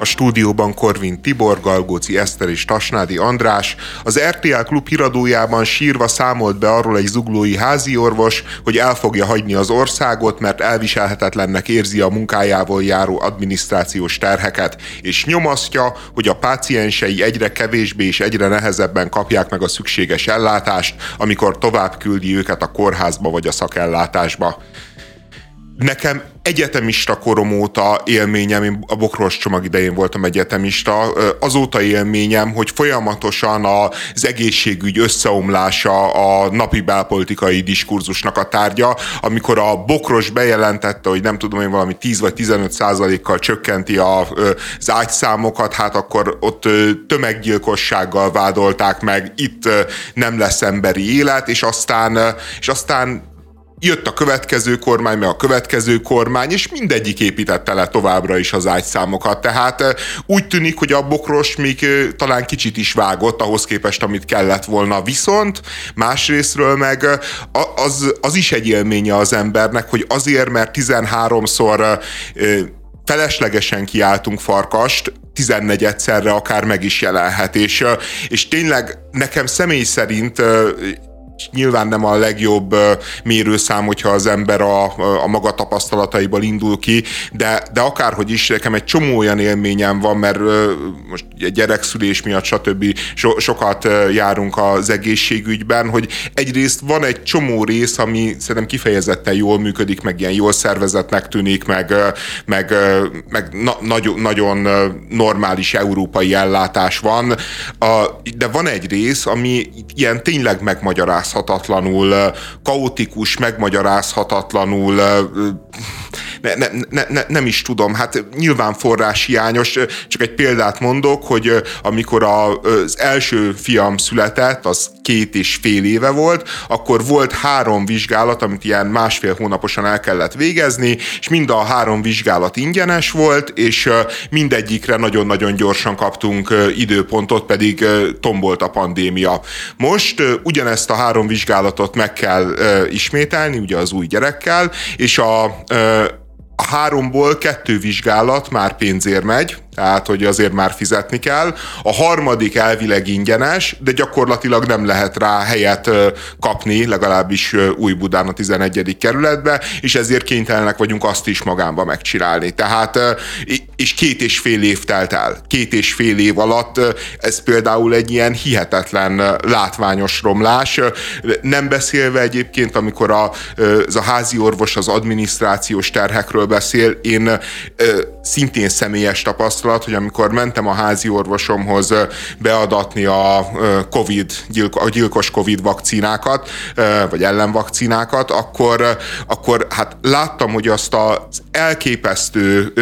A stúdióban Korvin Tibor, Galgóci Eszter és Tasnádi András. Az RTL klub híradójában sírva számolt be arról egy zuglói háziorvos, hogy el fogja hagyni az országot, mert elviselhetetlennek érzi a munkájával járó adminisztrációs terheket, és nyomasztja, hogy a páciensei egyre kevésbé és egyre nehezebben kapják meg a szükséges ellátást, amikor tovább küldi őket a kórházba vagy a szakellátásba nekem egyetemista korom óta élményem, én a bokros csomag idején voltam egyetemista, azóta élményem, hogy folyamatosan az egészségügy összeomlása a napi belpolitikai diskurzusnak a tárgya, amikor a bokros bejelentette, hogy nem tudom én valami 10 vagy 15 százalékkal csökkenti az ágyszámokat, hát akkor ott tömeggyilkossággal vádolták meg, itt nem lesz emberi élet, és aztán, és aztán jött a következő kormány, meg a következő kormány, és mindegyik építette le továbbra is az ágyszámokat. Tehát úgy tűnik, hogy a bokros még talán kicsit is vágott ahhoz képest, amit kellett volna. Viszont másrésztről meg az, az is egy élménye az embernek, hogy azért, mert 13-szor feleslegesen kiáltunk farkast, 14 egyszerre akár meg is jelenhet. És, és tényleg nekem személy szerint nyilván nem a legjobb mérőszám, hogyha az ember a, a maga tapasztalataiból indul ki, de, de akárhogy is, nekem egy csomó olyan élményem van, mert most gyerekszülés miatt, stb. So, sokat járunk az egészségügyben, hogy egyrészt van egy csomó rész, ami szerintem kifejezetten jól működik, meg ilyen jól szervezetnek tűnik, meg, meg, meg na, nagyon, nagyon normális európai ellátás van, de van egy rész, ami ilyen tényleg megmagyaráz megmagyarázhatatlanul, kaotikus, megmagyarázhatatlanul ne, ne, ne, ne, nem is tudom, hát nyilván forráshiányos, csak egy példát mondok, hogy amikor az első fiam született, az két és fél éve volt, akkor volt három vizsgálat, amit ilyen másfél hónaposan el kellett végezni, és mind a három vizsgálat ingyenes volt, és mindegyikre nagyon-nagyon gyorsan kaptunk időpontot, pedig tombolt a pandémia. Most ugyanezt a három vizsgálatot meg kell ismételni, ugye az új gyerekkel, és a, a háromból kettő vizsgálat már pénzért megy, tehát hogy azért már fizetni kell. A harmadik elvileg ingyenes, de gyakorlatilag nem lehet rá helyet kapni, legalábbis Új-Budán a 11. kerületbe, és ezért kénytelenek vagyunk azt is magánba megcsinálni. Tehát, és két és fél év telt el. Két és fél év alatt ez például egy ilyen hihetetlen látványos romlás. Nem beszélve egyébként, amikor a, az a házi orvos az adminisztrációs terhekről beszél, én szintén személyes tapasztalat, tapasztalat, hogy amikor mentem a házi orvosomhoz beadatni a COVID, a gyilkos COVID vakcinákat, vagy ellenvakcinákat, akkor, akkor hát láttam, hogy azt az elképesztő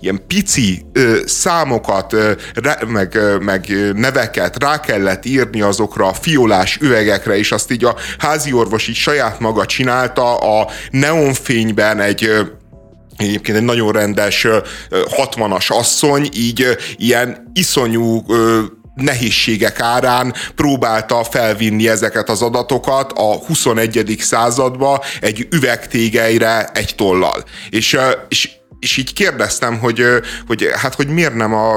ilyen pici számokat, meg, meg neveket rá kellett írni azokra a fiolás üvegekre, és azt így a házi orvos így saját maga csinálta a neonfényben egy egyébként egy nagyon rendes 60-as asszony, így ilyen iszonyú nehézségek árán próbálta felvinni ezeket az adatokat a 21. századba egy üvegtégeire egy tollal. És, és és így kérdeztem, hogy, hogy hát, hogy miért nem a,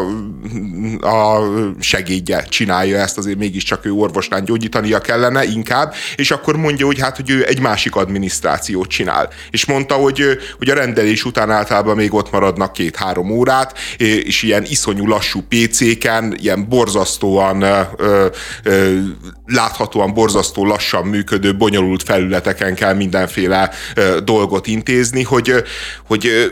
a segédje csinálja ezt, azért mégiscsak ő orvosnál gyógyítania kellene inkább, és akkor mondja, hogy hát, hogy ő egy másik adminisztrációt csinál. És mondta, hogy, hogy a rendelés után általában még ott maradnak két-három órát, és ilyen iszonyú lassú PC-ken, ilyen borzasztóan ö, ö, láthatóan borzasztó lassan működő, bonyolult felületeken kell mindenféle ö, dolgot intézni, hogy, hogy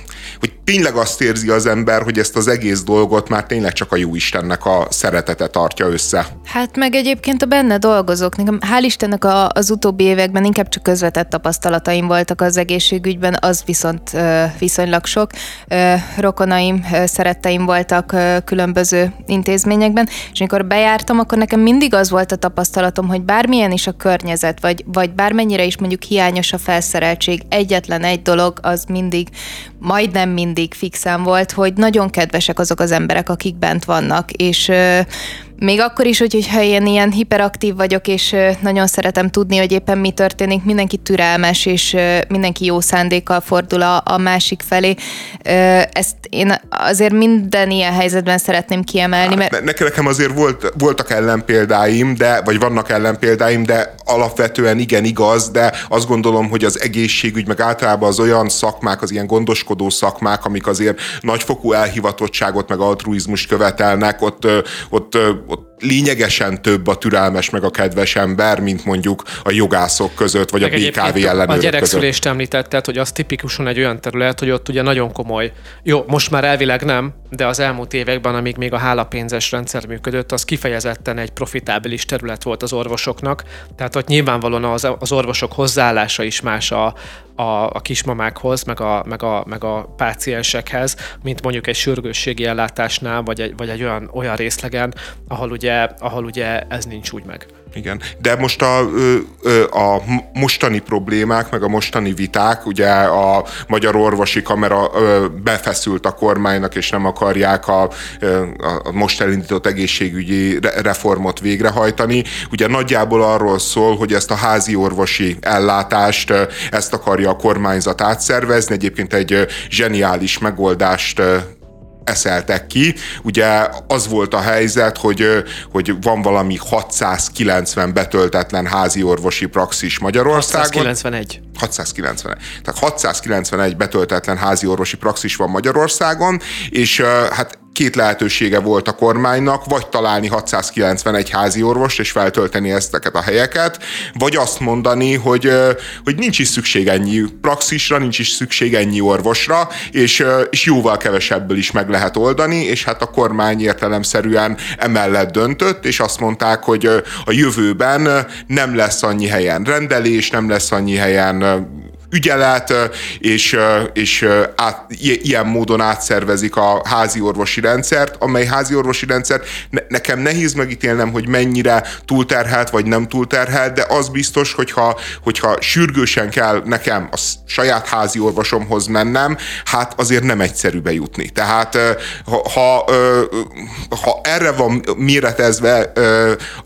hogy tényleg azt érzi az ember, hogy ezt az egész dolgot már tényleg csak a jó Istennek a szeretete tartja össze. Hát meg egyébként a benne dolgozók, nekem hál' Istennek a, az utóbbi években inkább csak közvetett tapasztalataim voltak az egészségügyben, az viszont viszonylag sok. Rokonaim, szeretteim voltak különböző intézményekben, és amikor bejártam, akkor nekem mindig az volt a tapasztalatom, hogy bármilyen is a környezet, vagy, vagy bármennyire is mondjuk hiányos a felszereltség, egyetlen egy dolog az mindig, majdnem mindig fixen volt, hogy nagyon kedvesek azok az emberek, akik bent vannak, és még akkor is, hogy, hogyha én ilyen hiperaktív vagyok, és nagyon szeretem tudni, hogy éppen mi történik, mindenki türelmes, és mindenki jó szándékkal fordul a, a másik felé. Ezt én azért minden ilyen helyzetben szeretném kiemelni. Hát, mert... Nekem azért volt, voltak ellenpéldáim, de, vagy vannak ellenpéldáim, de alapvetően igen igaz, de azt gondolom, hogy az egészségügy, meg általában az olyan szakmák, az ilyen gondoskodó szakmák, amik azért nagyfokú elhivatottságot, meg altruizmust követelnek, ott, ott, ott lényegesen több a türelmes meg a kedves ember, mint mondjuk a jogászok között, vagy meg a BKV ellenőrök A gyerekszülést említetted, hogy az tipikusan egy olyan terület, hogy ott ugye nagyon komoly. Jó, most már elvileg nem, de az elmúlt években, amíg még a hálapénzes rendszer működött, az kifejezetten egy profitábilis terület volt az orvosoknak. Tehát ott nyilvánvalóan az, az orvosok hozzáállása is más a, a, a kismamákhoz, meg a, meg, a, meg a páciensekhez, mint mondjuk egy sürgősségi ellátásnál, vagy egy, vagy egy olyan, olyan részlegen, ahol ugye, ahol ugye ez nincs úgy meg. Igen, de most a, a mostani problémák, meg a mostani viták, ugye a Magyar Orvosi Kamera befeszült a kormánynak, és nem akarják a, a most elindított egészségügyi reformot végrehajtani. Ugye nagyjából arról szól, hogy ezt a házi orvosi ellátást, ezt akarja a kormányzat átszervezni. Egyébként egy zseniális megoldást eszeltek ki. Ugye az volt a helyzet, hogy, hogy van valami 690 betöltetlen házi orvosi praxis Magyarországon. 691. 691. Tehát 691 betöltetlen házi orvosi praxis van Magyarországon, és hát két lehetősége volt a kormánynak, vagy találni 691 házi orvost és feltölteni ezteket a helyeket, vagy azt mondani, hogy, hogy nincs is szükség ennyi praxisra, nincs is szükség ennyi orvosra, és, és jóval kevesebből is meg lehet oldani, és hát a kormány értelemszerűen emellett döntött, és azt mondták, hogy a jövőben nem lesz annyi helyen rendelés, nem lesz annyi helyen ügyelet, és, és át, ilyen módon átszervezik a házi orvosi rendszert, amely házi orvosi rendszer nekem nehéz megítélnem, hogy mennyire túlterhelt vagy nem túlterhelt, de az biztos, hogyha, hogyha sürgősen kell nekem a saját házi orvosomhoz mennem, hát azért nem egyszerű bejutni. Tehát ha, ha, ha erre van méretezve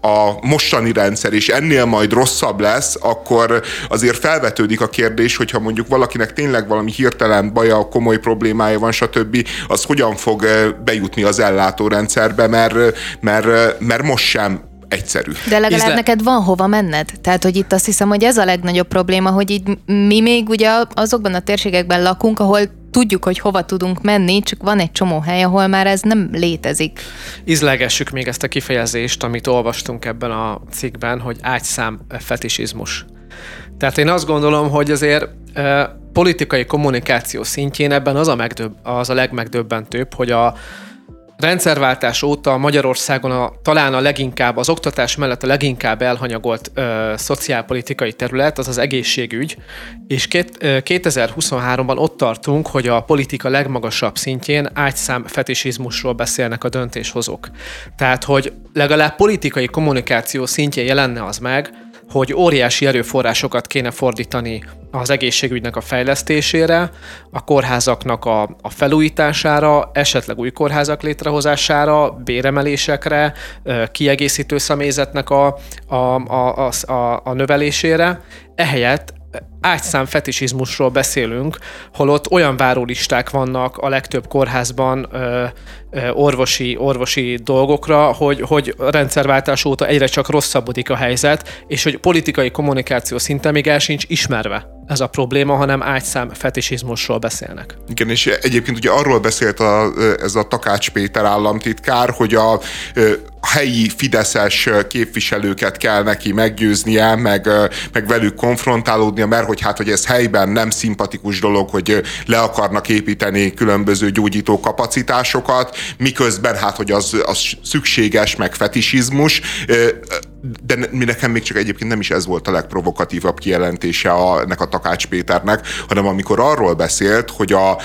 a mostani rendszer, és ennél majd rosszabb lesz, akkor azért felvetődik a kérdés, is, hogyha mondjuk valakinek tényleg valami hirtelen baja, komoly problémája van, stb., az hogyan fog bejutni az ellátórendszerbe, mert, mert, mert most sem egyszerű. De legalább Izle... neked van hova menned. Tehát, hogy itt azt hiszem, hogy ez a legnagyobb probléma, hogy így mi még ugye azokban a térségekben lakunk, ahol tudjuk, hogy hova tudunk menni, csak van egy csomó hely, ahol már ez nem létezik. Izlegessük még ezt a kifejezést, amit olvastunk ebben a cikkben, hogy ágyszám fetisizmus. Tehát én azt gondolom, hogy azért politikai kommunikáció szintjén ebben az a, megdöbb, az a legmegdöbbentőbb, hogy a rendszerváltás óta Magyarországon a, talán a leginkább, az oktatás mellett a leginkább elhanyagolt ö, szociálpolitikai terület az az egészségügy, és két, ö, 2023-ban ott tartunk, hogy a politika legmagasabb szintjén ágyszám fetisizmusról beszélnek a döntéshozók. Tehát, hogy legalább politikai kommunikáció szintjén jelenne az meg, hogy óriási erőforrásokat kéne fordítani az egészségügynek a fejlesztésére, a kórházaknak a, a felújítására, esetleg új kórházak létrehozására, béremelésekre, kiegészítő személyzetnek a, a, a, a, a növelésére. Ehelyett ágyszám fetisizmusról beszélünk, holott olyan várólisták vannak a legtöbb kórházban ö, ö, orvosi, orvosi dolgokra, hogy, hogy rendszerváltás óta egyre csak rosszabbodik a helyzet, és hogy politikai kommunikáció szinten még el sincs ismerve ez a probléma, hanem ágyszám fetisizmusról beszélnek. Igen, és egyébként ugye arról beszélt a, ez a Takács Péter államtitkár, hogy a helyi fideszes képviselőket kell neki meggyőznie, meg, meg velük konfrontálódnia, mert hogy hát, hogy ez helyben nem szimpatikus dolog, hogy le akarnak építeni különböző gyógyító kapacitásokat, miközben hát, hogy az, az szükséges, meg fetisizmus de nekem még csak egyébként nem is ez volt a legprovokatívabb kijelentése a, ennek a Takács Péternek, hanem amikor arról beszélt, hogy, a,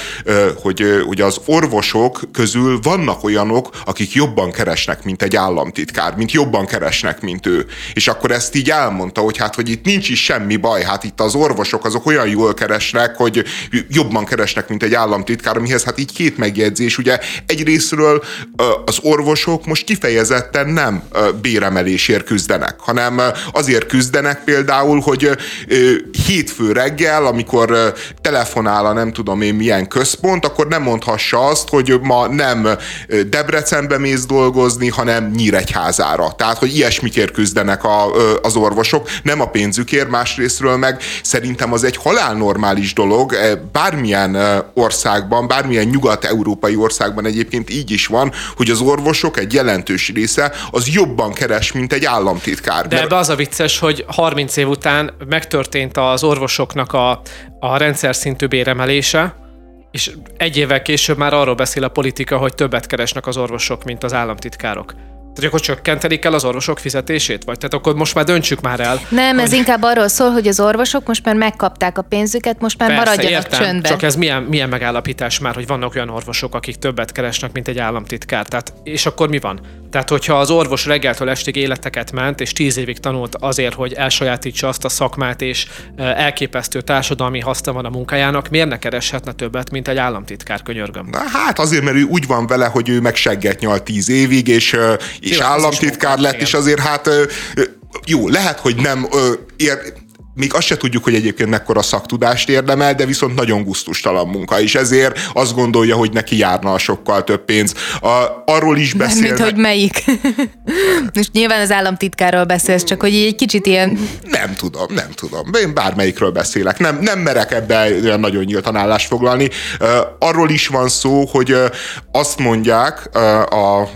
hogy, hogy az orvosok közül vannak olyanok, akik jobban keresnek, mint egy államtitkár, mint jobban keresnek, mint ő. És akkor ezt így elmondta, hogy hát, hogy itt nincs is semmi baj, hát itt az orvosok azok olyan jól keresnek, hogy jobban keresnek, mint egy államtitkár, amihez hát így két megjegyzés, ugye egyrésztről az orvosok most kifejezetten nem béremelésért küzdenek, hanem azért küzdenek például, hogy hétfő reggel, amikor telefonál a nem tudom én milyen központ, akkor nem mondhassa azt, hogy ma nem Debrecenbe mész dolgozni, hanem Nyíregyházára. Tehát, hogy ilyesmikért küzdenek a, az orvosok, nem a pénzükért, másrésztről meg szerintem az egy halálnormális dolog, bármilyen országban, bármilyen nyugat-európai országban egyébként így is van, hogy az orvosok egy jelentős része az jobban keres, mint egy államtitkár. De ebbe az a vicces, hogy 30 év után megtörtént az orvosoknak a, a rendszer szintű béremelése, és egy évvel később már arról beszél a politika, hogy többet keresnek az orvosok, mint az államtitkárok. Tehát akkor csökkenteni kell az orvosok fizetését? Vagy tehát akkor most már döntsük már el. Nem, hogy... ez inkább arról szól, hogy az orvosok most már megkapták a pénzüket, most már Persze, maradjanak értem, csöndben. Csak ez milyen, milyen megállapítás már, hogy vannak olyan orvosok, akik többet keresnek, mint egy államtitkár. Tehát, és akkor mi van? Tehát, hogyha az orvos reggeltől estig életeket ment, és tíz évig tanult azért, hogy elsajátítsa azt a szakmát, és elképesztő társadalmi haszna van a munkájának, miért ne kereshetne többet, mint egy államtitkár, könyörgöm? Na, hát azért, mert ő úgy van vele, hogy ő meg segget nyal tíz évig, és, és államtitkár lett, és azért hát jó, lehet, hogy nem ér, még azt se tudjuk, hogy egyébként mekkora szaktudást érdemel, de viszont nagyon gusztustalan munka, és ezért azt gondolja, hogy neki járna a sokkal több pénz. A, arról is beszél. Mint hogy melyik. Most nyilván az államtitkárról beszélsz, csak hogy egy kicsit ilyen... Nem tudom, nem tudom. Én bármelyikről beszélek. Nem, nem merek ebbe nagyon nyíltan állást foglalni. Arról is van szó, hogy azt mondják a,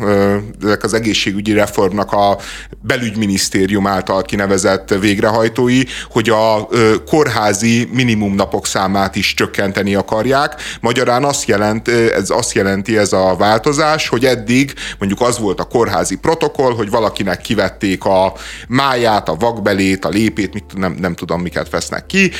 ezek az egészségügyi reformnak a belügyminisztérium által kinevezett végrehajtói, hogy a kórházi minimumnapok számát is csökkenteni akarják. Magyarán azt jelent, ez azt jelenti ez a változás, hogy eddig mondjuk az volt a kórházi protokoll, hogy valakinek kivették a máját, a vakbelét, a lépét, mit, nem, nem tudom miket vesznek ki,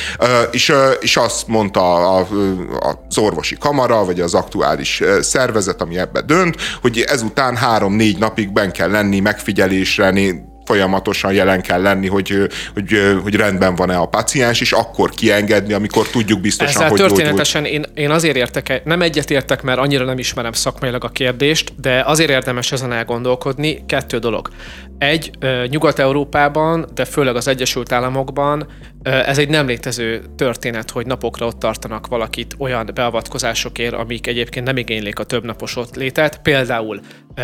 és, és azt mondta az orvosi kamara, vagy az aktuális szervezet, ami ebbe dönt, hogy ezután három-négy napig ben kell lenni megfigyelésre, folyamatosan jelen kell lenni, hogy, hogy, hogy rendben van-e a paciens, és akkor kiengedni, amikor tudjuk biztosan, Ezzel hogy történetesen én, én azért értek, nem egyetértek, mert annyira nem ismerem szakmailag a kérdést, de azért érdemes ezen elgondolkodni. Kettő dolog. Egy, Nyugat-Európában, de főleg az Egyesült Államokban ez egy nem létező történet, hogy napokra ott tartanak valakit olyan beavatkozásokért, amik egyébként nem igénylik a többnapos ott létet. Például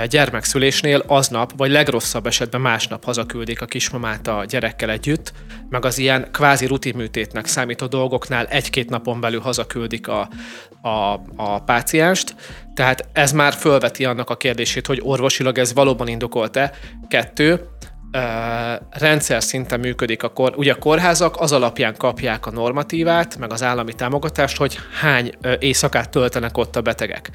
gyermekszülésnél aznap, vagy legrosszabb esetben másnap hazaküldik a kismamát a gyerekkel együtt, meg az ilyen kvázi rutinműtétnek számító dolgoknál egy-két napon belül hazaküldik a, a, a pácienst. Tehát ez már fölveti annak a kérdését, hogy orvosilag ez valóban indokolt-e. Kettő, rendszer szinten működik a kor, ugye a kórházak az alapján kapják a normatívát, meg az állami támogatást, hogy hány éjszakát töltenek ott a betegek.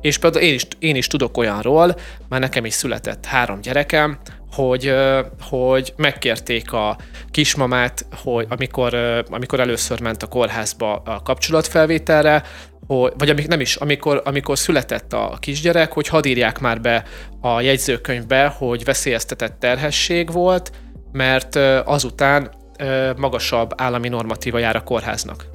És például én is, én is tudok olyanról, már nekem is született három gyerekem, hogy, hogy megkérték a kismamát, hogy amikor, amikor először ment a kórházba a kapcsolatfelvételre, hogy, vagy amik nem is, amikor, amikor született a kisgyerek, hogy hadd írják már be a jegyzőkönyvbe, hogy veszélyeztetett terhesség volt, mert azután magasabb állami normatíva jár a kórháznak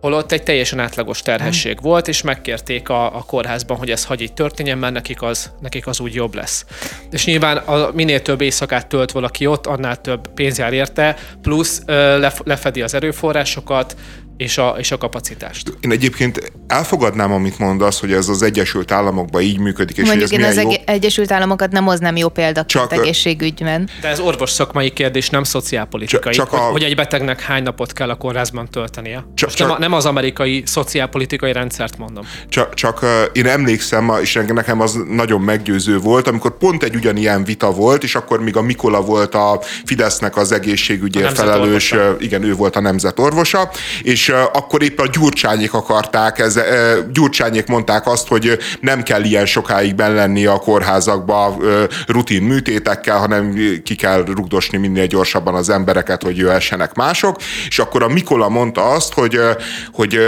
holott egy teljesen átlagos terhesség hmm. volt, és megkérték a, a kórházban, hogy ez hagy így történjen, mert nekik az, nekik az úgy jobb lesz. És nyilván a, minél több éjszakát tölt valaki ott, annál több pénz jár érte, plusz ö, lefedi az erőforrásokat, és a, és a kapacitást. Én egyébként elfogadnám, amit mondasz, hogy ez az Egyesült Államokban így működik. És Mondjuk hogy ez én az jó... Egyesült Államokat nem hoznám jó példaként csak, egészségügyben. De ez orvos szakmai kérdés, nem szociálpolitikai. Csak, csak a... hogy egy betegnek hány napot kell a kórházban töltenie. Csak, csak, nem, nem az amerikai szociálpolitikai rendszert mondom. Csak, csak én emlékszem, és nekem az nagyon meggyőző volt, amikor pont egy ugyanilyen vita volt, és akkor még a Mikola volt a Fidesznek az egészségügyért felelős, igen, ő volt a nemzetorvosa, és akkor éppen a gyurcsányék akarták ezzel Gyurcsányék mondták azt, hogy nem kell ilyen sokáig benn lenni a kórházakba rutin műtétekkel, hanem ki kell rugdosni minél gyorsabban az embereket, hogy jöhessenek mások. És akkor a Mikola mondta azt, hogy, hogy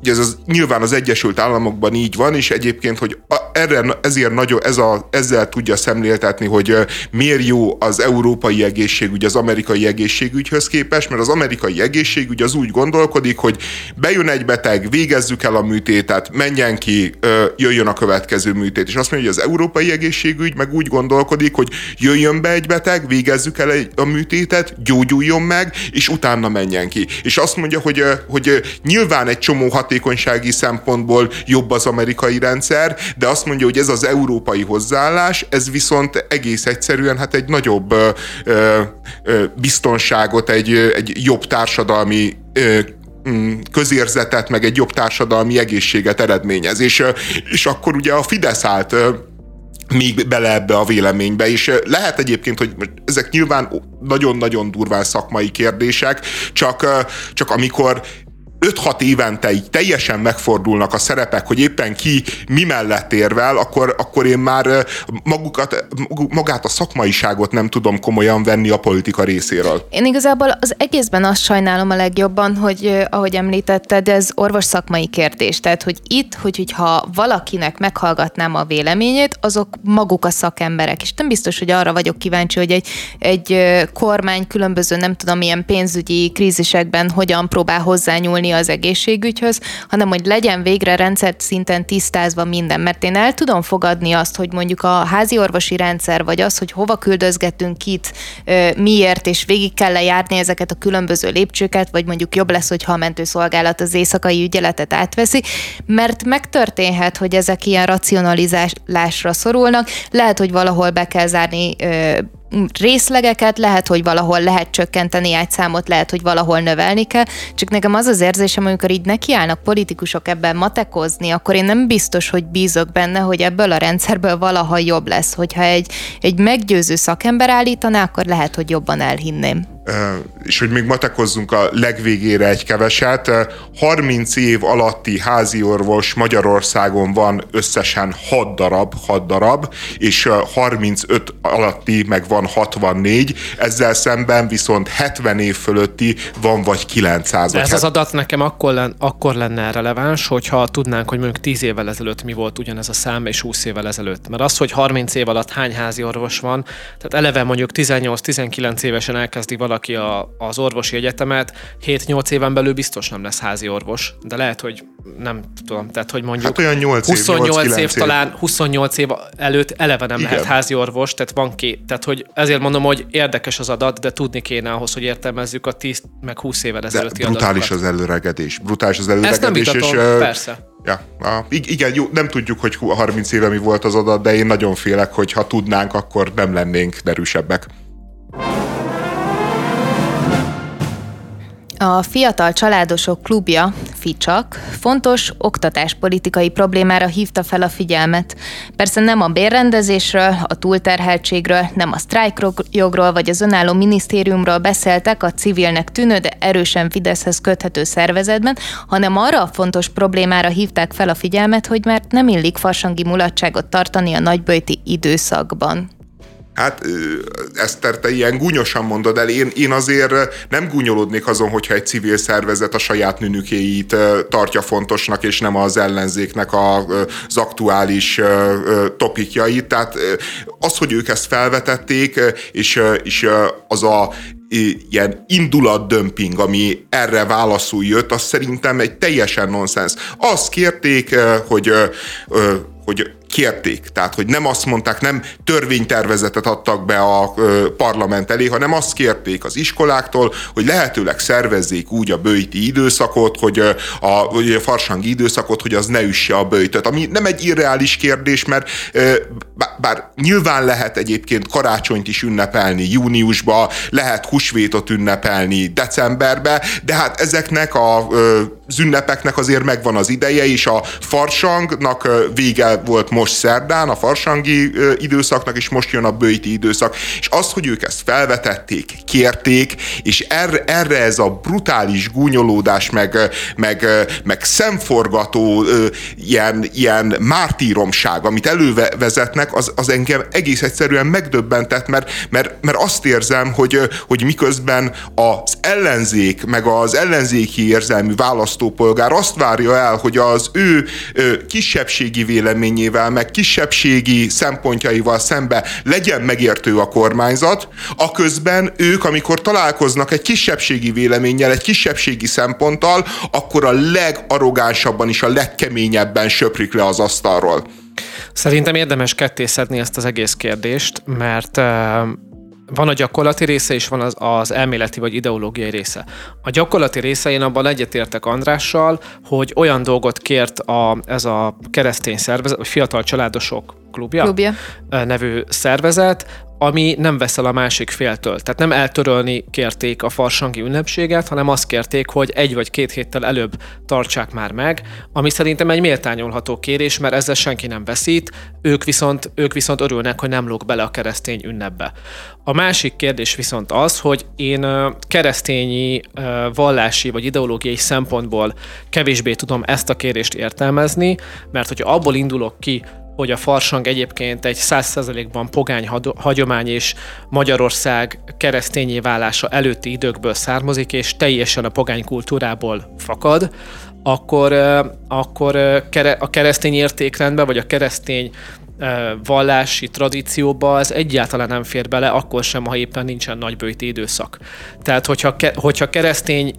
Ugye ez az, nyilván az Egyesült Államokban így van, és egyébként, hogy erre, ezért nagyon, ez a, ezzel tudja szemléltetni, hogy miért jó az európai egészségügy az amerikai egészségügyhöz képest, mert az amerikai egészségügy az úgy gondolkodik, hogy bejön egy beteg, végezzük el a műtétet, menjen ki, jöjjön a következő műtét. És azt mondja, hogy az európai egészségügy meg úgy gondolkodik, hogy jöjjön be egy beteg, végezzük el a műtétet, gyógyuljon meg, és utána menjen ki. És azt mondja, hogy, hogy nyilván egy csomó hat hatékonysági szempontból jobb az amerikai rendszer, de azt mondja, hogy ez az európai hozzáállás, ez viszont egész egyszerűen hát egy nagyobb ö, ö, biztonságot, egy, egy jobb társadalmi ö, mm, közérzetet, meg egy jobb társadalmi egészséget eredményez. És, és akkor ugye a Fidesz állt még bele ebbe a véleménybe, és lehet egyébként, hogy ezek nyilván nagyon-nagyon durván szakmai kérdések, csak, csak amikor 5-6 évente így teljesen megfordulnak a szerepek, hogy éppen ki mi mellett érvel, akkor, akkor én már magukat, magát a szakmaiságot nem tudom komolyan venni a politika részéről. Én igazából az egészben azt sajnálom a legjobban, hogy ahogy említetted, ez orvos szakmai kérdés. Tehát, hogy itt, hogy, hogyha valakinek meghallgatnám a véleményét, azok maguk a szakemberek. És nem biztos, hogy arra vagyok kíváncsi, hogy egy, egy kormány különböző, nem tudom, milyen pénzügyi krízisekben hogyan próbál hozzányúlni nyúlni az egészségügyhöz, hanem hogy legyen végre rendszert szinten tisztázva minden. Mert én el tudom fogadni azt, hogy mondjuk a házi orvosi rendszer, vagy az, hogy hova küldözgetünk kit, miért, és végig kell lejárni ezeket a különböző lépcsőket, vagy mondjuk jobb lesz, hogyha a mentőszolgálat az éjszakai ügyeletet átveszi, mert megtörténhet, hogy ezek ilyen racionalizálásra szorulnak, lehet, hogy valahol be kell zárni részlegeket, lehet, hogy valahol lehet csökkenteni egy számot, lehet, hogy valahol növelni kell, csak nekem az az érzésem, amikor így nekiállnak politikusok ebben matekozni, akkor én nem biztos, hogy bízok benne, hogy ebből a rendszerből valaha jobb lesz. Hogyha egy, egy meggyőző szakember állítaná, akkor lehet, hogy jobban elhinném és hogy még matekozzunk a legvégére egy keveset, 30 év alatti házi orvos Magyarországon van összesen 6 darab, 6 darab, és 35 alatti meg van 64, ezzel szemben viszont 70 év fölötti van vagy 900. De ez az adat nekem akkor, len, akkor lenne releváns, hogyha tudnánk, hogy mondjuk 10 évvel ezelőtt mi volt ugyanez a szám, és 20 évvel ezelőtt. Mert az, hogy 30 év alatt hány házi orvos van, tehát eleve mondjuk 18-19 évesen elkezdi valaki valaki a, az orvosi egyetemet, 7-8 éven belül biztos nem lesz házi orvos, de lehet, hogy nem tudom, tehát hogy mondjuk hát olyan 8 év, 28 év, év, talán 28 év előtt eleve nem Igen. lehet házi orvos, tehát van ki, tehát hogy ezért mondom, hogy érdekes az adat, de tudni kéne ahhoz, hogy értelmezzük a 10 meg 20 évvel ezelőtti de brutális adatokat. az előregedés, brutális az előregedés. Ezt nem vitatom, és, persze. Ja, a, igen, jó, nem tudjuk, hogy 30 éve mi volt az adat, de én nagyon félek, hogy ha tudnánk, akkor nem lennénk derűsebbek. A Fiatal Családosok Klubja, FICSAK, fontos oktatáspolitikai problémára hívta fel a figyelmet. Persze nem a bérrendezésről, a túlterheltségről, nem a sztrájkjogról vagy az önálló minisztériumról beszéltek a civilnek tűnő, de erősen Fideszhez köthető szervezetben, hanem arra a fontos problémára hívták fel a figyelmet, hogy mert nem illik farsangi mulatságot tartani a nagybőti időszakban. Hát Eszter, te ilyen gúnyosan mondod el, én, én azért nem gúnyolódnék azon, hogyha egy civil szervezet a saját nünükéit tartja fontosnak, és nem az ellenzéknek az aktuális topikjait. Tehát az, hogy ők ezt felvetették, és, és az a ilyen indulatdömping, ami erre válaszul jött, az szerintem egy teljesen nonsens. Azt kérték, hogy, hogy kérték. Tehát, hogy nem azt mondták, nem törvénytervezetet adtak be a parlament elé, hanem azt kérték az iskoláktól, hogy lehetőleg szervezzék úgy a bőjti időszakot, hogy a, vagy a farsangi időszakot, hogy az ne üsse a bőjtöt. Ami nem egy irreális kérdés, mert bár nyilván lehet egyébként karácsonyt is ünnepelni júniusba, lehet húsvétot ünnepelni decemberbe, de hát ezeknek a az ünnepeknek azért megvan az ideje, és a farsangnak vége volt most szerdán, a farsangi időszaknak, és most jön a bőti időszak. És az, hogy ők ezt felvetették, kérték, és erre, erre ez a brutális gúnyolódás, meg, meg, meg szemforgató ilyen, ilyen mártíromság, amit elővezetnek, az, az engem egész egyszerűen megdöbbentett, mert, mert, mert azt érzem, hogy, hogy miközben az ellenzék, meg az ellenzéki érzelmű választópolgár azt várja el, hogy az ő kisebbségi véleményével, meg kisebbségi szempontjaival szembe legyen megértő a kormányzat, aközben ők, amikor találkoznak egy kisebbségi véleménnyel, egy kisebbségi szemponttal, akkor a legarrogánsabban és a legkeményebben söprik le az asztalról. Szerintem érdemes kettészedni ezt az egész kérdést, mert van a gyakorlati része, és van az, az elméleti vagy ideológiai része. A gyakorlati része én abban egyetértek Andrással, hogy olyan dolgot kért a, ez a keresztény szervezet, vagy fiatal családosok klubja, klubja nevű szervezet, ami nem veszel a másik féltől. Tehát nem eltörölni kérték a farsangi ünnepséget, hanem azt kérték, hogy egy vagy két héttel előbb tartsák már meg, ami szerintem egy méltányolható kérés, mert ezzel senki nem veszít, ők viszont, ők viszont örülnek, hogy nem lóg bele a keresztény ünnepbe. A másik kérdés viszont az, hogy én keresztényi, vallási vagy ideológiai szempontból kevésbé tudom ezt a kérést értelmezni, mert hogyha abból indulok ki, hogy a farsang egyébként egy százszerzalékban pogány hagyomány és Magyarország keresztényé válása előtti időkből származik, és teljesen a pogány kultúrából fakad, akkor, akkor a keresztény értékrendbe, vagy a keresztény vallási tradícióba ez egyáltalán nem fér bele, akkor sem, ha éppen nincsen nagybőjti időszak. Tehát, hogyha, hogyha keresztény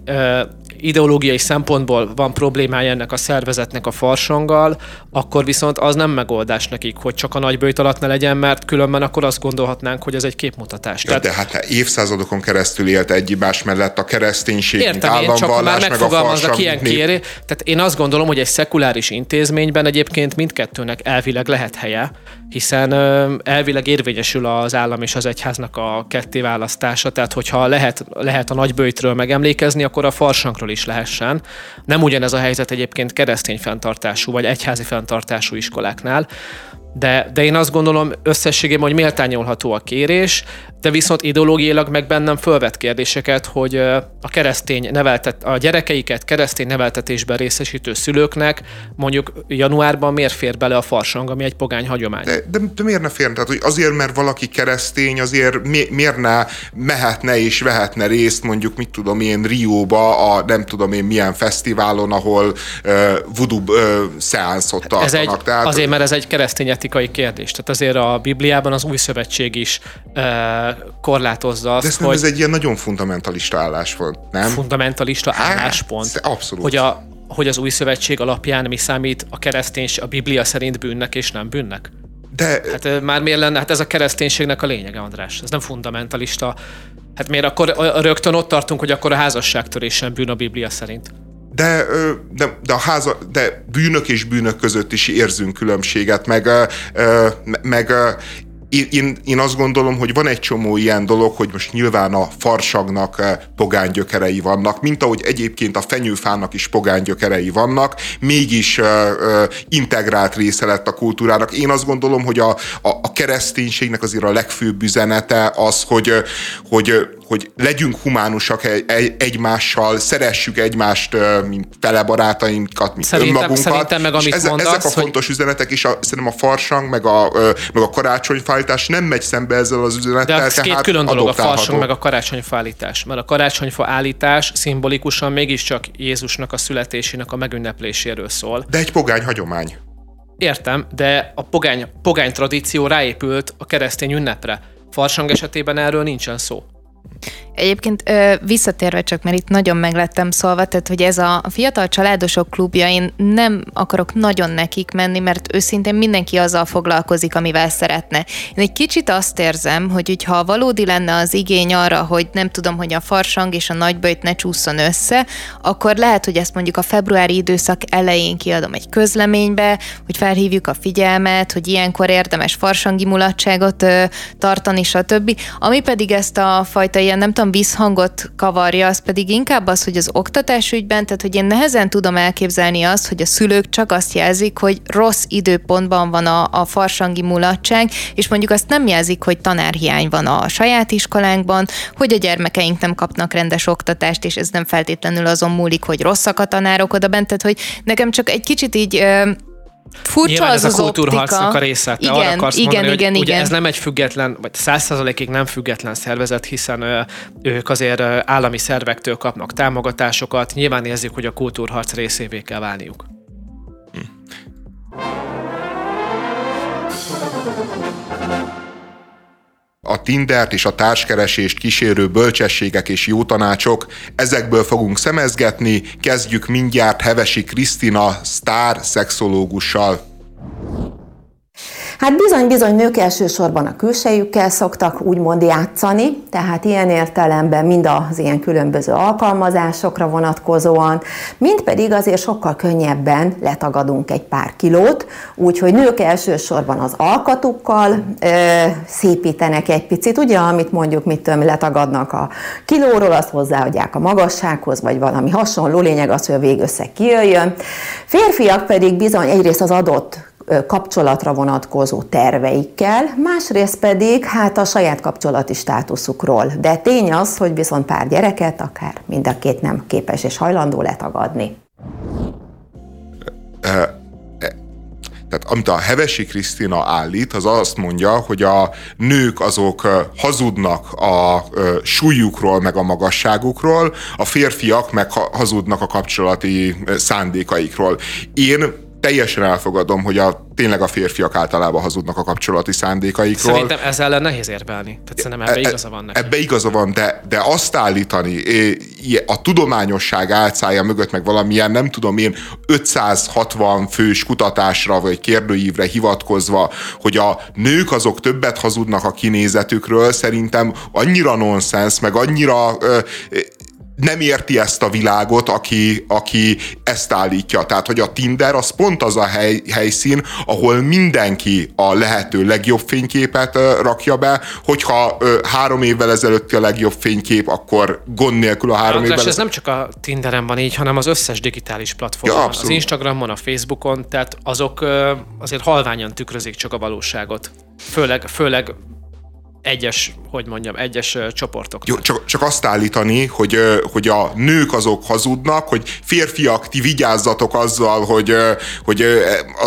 ideológiai szempontból van problémája ennek a szervezetnek a farsanggal, akkor viszont az nem megoldás nekik, hogy csak a nagybőjt alatt ne legyen, mert különben akkor azt gondolhatnánk, hogy ez egy képmutatás. Ja, Tehát... De hát évszázadokon keresztül élt egymás mellett a kereszténység, Értem, mint én, csak már megfogalmaznak ilyen kéré. Tehát én azt gondolom, hogy egy szekuláris intézményben egyébként mindkettőnek elvileg lehet helye, hiszen elvileg érvényesül az állam és az egyháznak a ketté választása, tehát hogyha lehet, lehet a nagybőjtről megemlékezni, akkor a farsangról is lehessen. Nem ugyanez a helyzet egyébként keresztény fenntartású vagy egyházi fenntartású iskoláknál, de, de én azt gondolom összességében, hogy méltányolható a kérés, de viszont ideológiailag meg bennem fölvet kérdéseket, hogy a keresztény neveltet, a gyerekeiket keresztény neveltetésben részesítő szülőknek mondjuk januárban miért fér bele a farsang, ami egy pogány hagyomány? De, de, de miért ne férne? Tehát, hogy azért, mert valaki keresztény, azért mi, miért ne mehetne és vehetne részt mondjuk, mit tudom én, Rióba, a nem tudom én milyen fesztiválon, ahol uh, voodoo uh, szeánszot tartanak. Ez egy, Tehát, azért, mert ez egy keresztény etikai kérdés. Tehát azért a Bibliában az új szövetség is uh, korlátozza azt, De hogy... ez egy ilyen nagyon fundamentalista álláspont, nem? Fundamentalista hát, álláspont. Abszolút. Hogy, a, hogy az új szövetség alapján mi számít a kereszténység, a Biblia szerint bűnnek és nem bűnnek? De... Hát már miért lenne? Hát ez a kereszténységnek a lényege, András. Ez nem fundamentalista. Hát miért akkor rögtön ott tartunk, hogy akkor a házasságtörés sem bűn a Biblia szerint? De, de, de, a háza, de bűnök és bűnök között is érzünk különbséget, meg, meg én, én, azt gondolom, hogy van egy csomó ilyen dolog, hogy most nyilván a farsagnak pogánygyökerei vannak, mint ahogy egyébként a fenyőfának is pogánygyökerei vannak, mégis uh, integrált része lett a kultúrának. Én azt gondolom, hogy a, a, a kereszténységnek azért a legfőbb üzenete az, hogy, hogy hogy legyünk humánusak egy, egymással, szeressük egymást, mint fele barátainkat, mint szerintem, önmagunkat. Szerintem meg, amit és mondasz, ezek a fontos hogy... üzenetek, és a, szerintem a farsang, meg a, meg a karácsonyfállítás nem megy szembe ezzel az üzenettel. De ez két külön dolog, a farsang meg a karácsonyfállítás. Mert a karácsonyfa állítás szimbolikusan mégiscsak Jézusnak a születésének a megünnepléséről szól. De egy pogány hagyomány. Értem, de a pogány, pogány tradíció ráépült a keresztény ünnepre. Farsang esetében erről nincsen szó. Egyébként visszatérve csak, mert itt nagyon meglettem szólva, tehát hogy ez a fiatal családosok klubja, én nem akarok nagyon nekik menni, mert őszintén mindenki azzal foglalkozik, amivel szeretne. Én egy kicsit azt érzem, hogy ha valódi lenne az igény arra, hogy nem tudom, hogy a farsang és a nagyböjt ne csúszson össze, akkor lehet, hogy ezt mondjuk a februári időszak elején kiadom egy közleménybe, hogy felhívjuk a figyelmet, hogy ilyenkor érdemes farsangi mulatságot tartani, stb. Ami pedig ezt a fajta ilyen, nem tudom, visszhangot kavarja, az pedig inkább az, hogy az oktatás ügyben, tehát hogy én nehezen tudom elképzelni azt, hogy a szülők csak azt jelzik, hogy rossz időpontban van a, a farsangi mulatság, és mondjuk azt nem jelzik, hogy tanárhiány van a saját iskolánkban, hogy a gyermekeink nem kapnak rendes oktatást, és ez nem feltétlenül azon múlik, hogy rosszak a tanárok oda bent, tehát hogy nekem csak egy kicsit így Furcsa Nyilván az ez az a kultúrharcnak a része. Te igen, arra akarsz igen, mondani, igen, hogy igen. Ugye ez nem egy független, vagy száz százalékig nem független szervezet, hiszen ö, ők azért ö, állami szervektől kapnak támogatásokat. Nyilván érzik, hogy a kultúrharc részévé kell válniuk. A Tindert és a társkeresést kísérő bölcsességek és jó tanácsok, ezekből fogunk szemezgetni, kezdjük mindjárt Hevesi Krisztina sztár szexológussal. Hát bizony-bizony nők elsősorban a külsejükkel szoktak úgymond játszani, tehát ilyen értelemben mind az ilyen különböző alkalmazásokra vonatkozóan, mind pedig azért sokkal könnyebben letagadunk egy pár kilót, úgyhogy nők elsősorban az alkatukkal ö, szépítenek egy picit, ugye, amit mondjuk mit tudom, letagadnak a kilóról, azt hozzáadják a magassághoz, vagy valami hasonló lényeg az, hogy a végösszeg kijöjjön. Férfiak pedig bizony egyrészt az adott kapcsolatra vonatkozó terveikkel, másrészt pedig hát a saját kapcsolati státuszukról. De tény az, hogy viszont pár gyereket akár mind a két nem képes és hajlandó letagadni. Tehát amit a Hevesi Krisztina állít, az azt mondja, hogy a nők azok hazudnak a súlyukról, meg a magasságukról, a férfiak meg hazudnak a kapcsolati szándékaikról. Én teljesen elfogadom, hogy a, tényleg a férfiak általában hazudnak a kapcsolati szándékaikról. Szerintem ezzel ellen nehéz érvelni. Tehát szerintem ebbe e, igaza van neki. Ebbe igaza van, de, de azt állítani a tudományosság álcája mögött meg valamilyen, nem tudom én, 560 fős kutatásra vagy kérdőívre hivatkozva, hogy a nők azok többet hazudnak a kinézetükről, szerintem annyira nonsens, meg annyira nem érti ezt a világot, aki, aki ezt állítja. Tehát, hogy a Tinder az pont az a hely, helyszín, ahol mindenki a lehető legjobb fényképet rakja be, hogyha három évvel ezelőtti a legjobb fénykép, akkor gond nélkül a három András, évvel... ez nem csak a Tinderen van így, hanem az összes digitális platformon. Ja, az Instagramon, a Facebookon, tehát azok azért halványan tükrözik csak a valóságot. Főleg, főleg egyes, hogy mondjam, egyes csoportok. Jó, csak, csak azt állítani, hogy, hogy a nők azok hazudnak, hogy férfiak, ti vigyázzatok azzal, hogy, hogy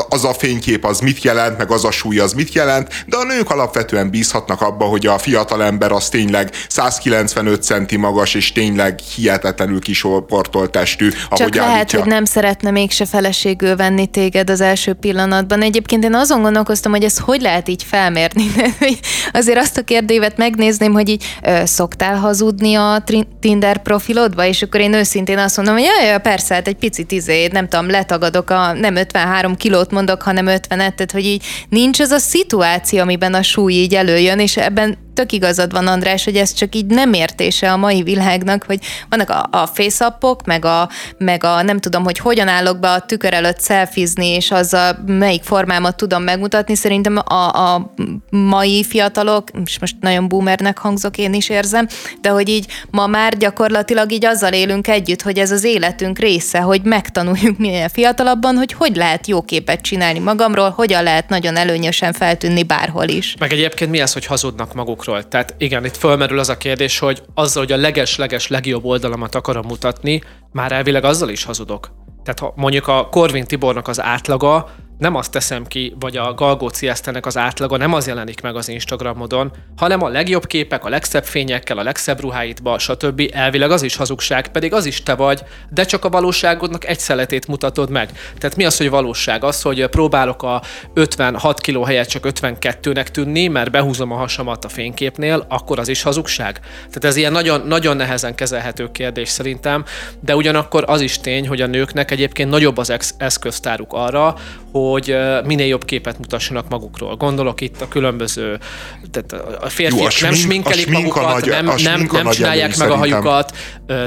az a fénykép az mit jelent, meg az a súly az mit jelent, de a nők alapvetően bízhatnak abba, hogy a fiatal ember az tényleg 195 centi magas, és tényleg hihetetlenül kisorportolt testű, ahogy Csak lehet, állítja. hogy nem szeretne mégse feleségül venni téged az első pillanatban. Egyébként én azon gondolkoztam, hogy ezt hogy lehet így felmérni. Azért azt a kérdévet megnézném, hogy így ö, szoktál hazudni a Tinder profilodba, és akkor én őszintén azt mondom, hogy jaj, persze, hát egy picit izé, nem tudom, letagadok a nem 53 kilót mondok, hanem 50-et, tehát hogy így nincs az a szituáció, amiben a súly így előjön, és ebben tök igazad van, András, hogy ez csak így nem értése a mai világnak, hogy vannak a, a face meg a, meg a nem tudom, hogy hogyan állok be a tükör előtt szelfizni, és azzal melyik formámat tudom megmutatni. Szerintem a, a mai fiatalok, és most nagyon boomernek hangzok, én is érzem, de hogy így ma már gyakorlatilag így azzal élünk együtt, hogy ez az életünk része, hogy megtanuljuk minél fiatalabban, hogy hogy lehet jó képet csinálni magamról, hogyan lehet nagyon előnyösen feltűnni bárhol is. Meg egyébként mi az, hogy hazudnak maguk magukról. Tehát igen, itt fölmerül az a kérdés, hogy azzal, hogy a leges-leges legjobb oldalamat akarom mutatni, már elvileg azzal is hazudok. Tehát ha mondjuk a Korvin Tibornak az átlaga nem azt teszem ki, vagy a Galgóci Esztenek az átlaga nem az jelenik meg az Instagramodon, hanem a legjobb képek, a legszebb fényekkel, a legszebb ruháidba, stb. Elvileg az is hazugság, pedig az is te vagy, de csak a valóságodnak egy szeletét mutatod meg. Tehát mi az, hogy valóság? Az, hogy próbálok a 56 kg helyett csak 52-nek tűnni, mert behúzom a hasamat a fényképnél, akkor az is hazugság. Tehát ez ilyen nagyon, nagyon nehezen kezelhető kérdés szerintem, de ugyanakkor az is tény, hogy a nőknek egyébként nagyobb az eszköztáruk arra, hogy hogy minél jobb képet mutassanak magukról. Gondolok itt a különböző, tehát a férfiak Jó, a nem smink, sminkelik magukat, nagy, nem, nem, nem csinálják meg a hajukat,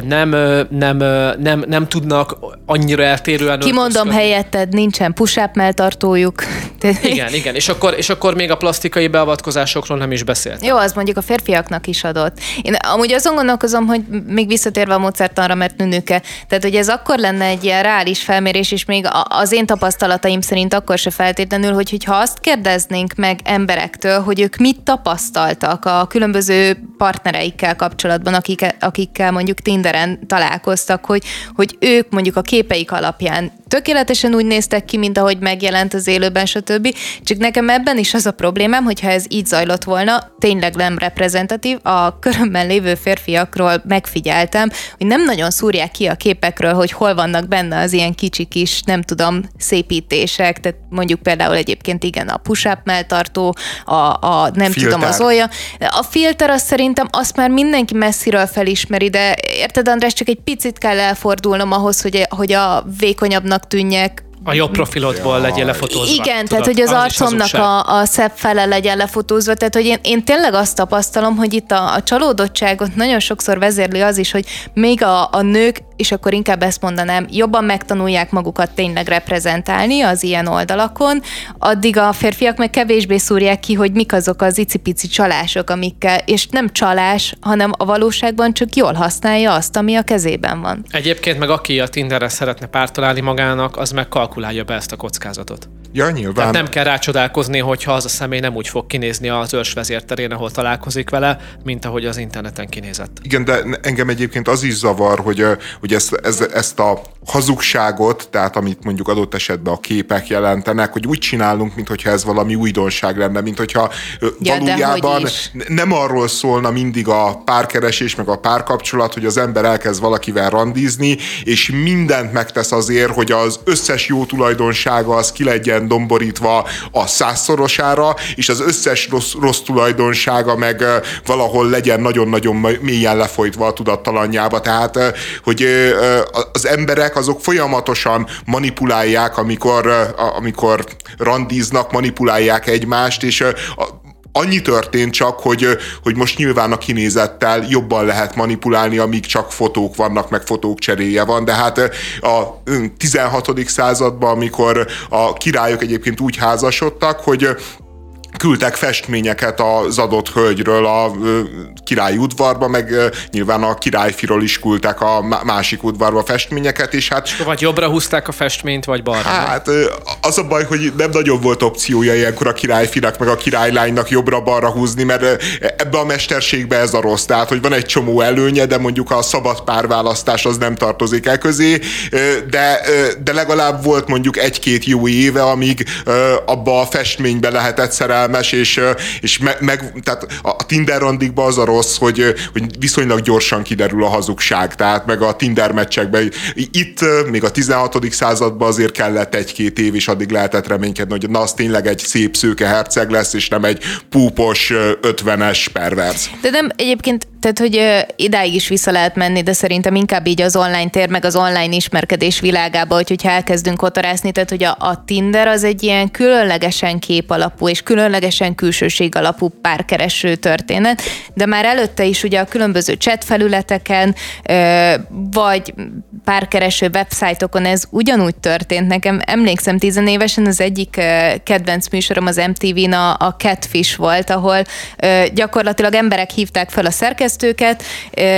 nem, nem, nem, nem tudnak annyira eltérően Kimondom helyetted, nincsen push-up melltartójuk. Igen, igen, és akkor, és akkor még a plastikai beavatkozásokról nem is beszélt. Jó, az mondjuk a férfiaknak is adott. Én amúgy azon gondolkozom, hogy még visszatérve a módszertanra, mert nőnöke, tehát hogy ez akkor lenne egy ilyen reális felmérés, és még az én tapasztalataim szerint akkor se feltétlenül, hogy, hogyha azt kérdeznénk meg emberektől, hogy ők mit tapasztaltak a különböző partnereikkel kapcsolatban, akik, akikkel mondjuk Tinderen találkoztak, hogy, hogy ők mondjuk a képeik alapján tökéletesen úgy néztek ki, mint ahogy megjelent az élőben, stb. Csak nekem ebben is az a problémám, hogyha ez így zajlott volna, tényleg nem reprezentatív, a körömben lévő férfiakról megfigyeltem, hogy nem nagyon szúrják ki a képekről, hogy hol vannak benne az ilyen kicsi kis, nem tudom, szépítések, tehát mondjuk például egyébként igen, a push-up melltartó, a, a nem filter. tudom, az olja. A filter az szerintem azt már mindenki messziről felismeri, de érted András, csak egy picit kell elfordulnom ahhoz, hogy, hogy a vékonyabbnak tűnjek, a jobb profilodból legyen lefotózva. Igen, tudod, tehát hogy az, az arcomnak a, a szebb fele legyen lefotózva, tehát hogy én, én tényleg azt tapasztalom, hogy itt a, a csalódottságot nagyon sokszor vezérli az is, hogy még a, a nők és akkor inkább ezt mondanám, jobban megtanulják magukat tényleg reprezentálni az ilyen oldalakon, addig a férfiak meg kevésbé szúrják ki, hogy mik azok az icipici csalások, amikkel, és nem csalás, hanem a valóságban csak jól használja azt, ami a kezében van. Egyébként meg aki a Tinderre szeretne pártalálni magának, az meg kalkulálja be ezt a kockázatot. Ja, nyilván. Tehát nem kell rácsodálkozni, hogyha az a személy nem úgy fog kinézni az őrs vezérterén, ahol találkozik vele, mint ahogy az interneten kinézett. Igen, de engem egyébként az is zavar, hogy, hogy ezt, ezt, ezt a hazugságot, tehát amit mondjuk adott esetben a képek jelentenek, hogy úgy csinálunk, mintha ez valami újdonság lenne, mint hogyha ja, valójában nem arról szólna mindig a párkeresés, meg a párkapcsolat, hogy az ember elkezd valakivel randizni, és mindent megtesz azért, hogy az összes jó tulajdonsága az ki legyen domborítva a százszorosára, és az összes rossz, rossz tulajdonsága meg valahol legyen nagyon-nagyon mélyen lefolytva a tudattalanjába. Tehát, hogy az emberek azok folyamatosan manipulálják, amikor, amikor randíznak, manipulálják egymást, és annyi történt csak, hogy, hogy most nyilván a kinézettel jobban lehet manipulálni, amíg csak fotók vannak, meg fotók cseréje van, de hát a 16. században, amikor a királyok egyébként úgy házasodtak, hogy küldtek festményeket az adott hölgyről a király udvarba, meg nyilván a királyfiról is küldtek a másik udvarba festményeket, és hát... Vagy jobbra húzták a festményt, vagy balra? Hát az a baj, hogy nem nagyon volt opciója ilyenkor a királyfinak, meg a királylánynak jobbra-balra húzni, mert ebbe a mesterségbe ez a rossz. Tehát, hogy van egy csomó előnye, de mondjuk a szabad párválasztás az nem tartozik el közé, de, de legalább volt mondjuk egy-két jó éve, amíg abba a festménybe lehetett szerelni szerelmes, és, és meg, meg tehát a Tinder randikban az a rossz, hogy, hogy viszonylag gyorsan kiderül a hazugság, tehát meg a Tinder meccsekben. Itt még a 16. században azért kellett egy-két év, és addig lehetett reménykedni, hogy na, az tényleg egy szép szőke herceg lesz, és nem egy púpos, ötvenes pervers. De nem, egyébként tehát, hogy idáig is vissza lehet menni, de szerintem inkább így az online tér, meg az online ismerkedés világába, hogy, hogyha elkezdünk otorászni, tehát, hogy a, a Tinder az egy ilyen különlegesen kép alapú és különlegesen külsőség alapú párkereső történet, de már előtte is ugye a különböző chat felületeken, vagy párkereső websájtokon ez ugyanúgy történt. Nekem emlékszem, tizenévesen az egyik kedvenc műsorom az MTV-n a, a Catfish volt, ahol gyakorlatilag emberek hívták fel a szerkesztőket,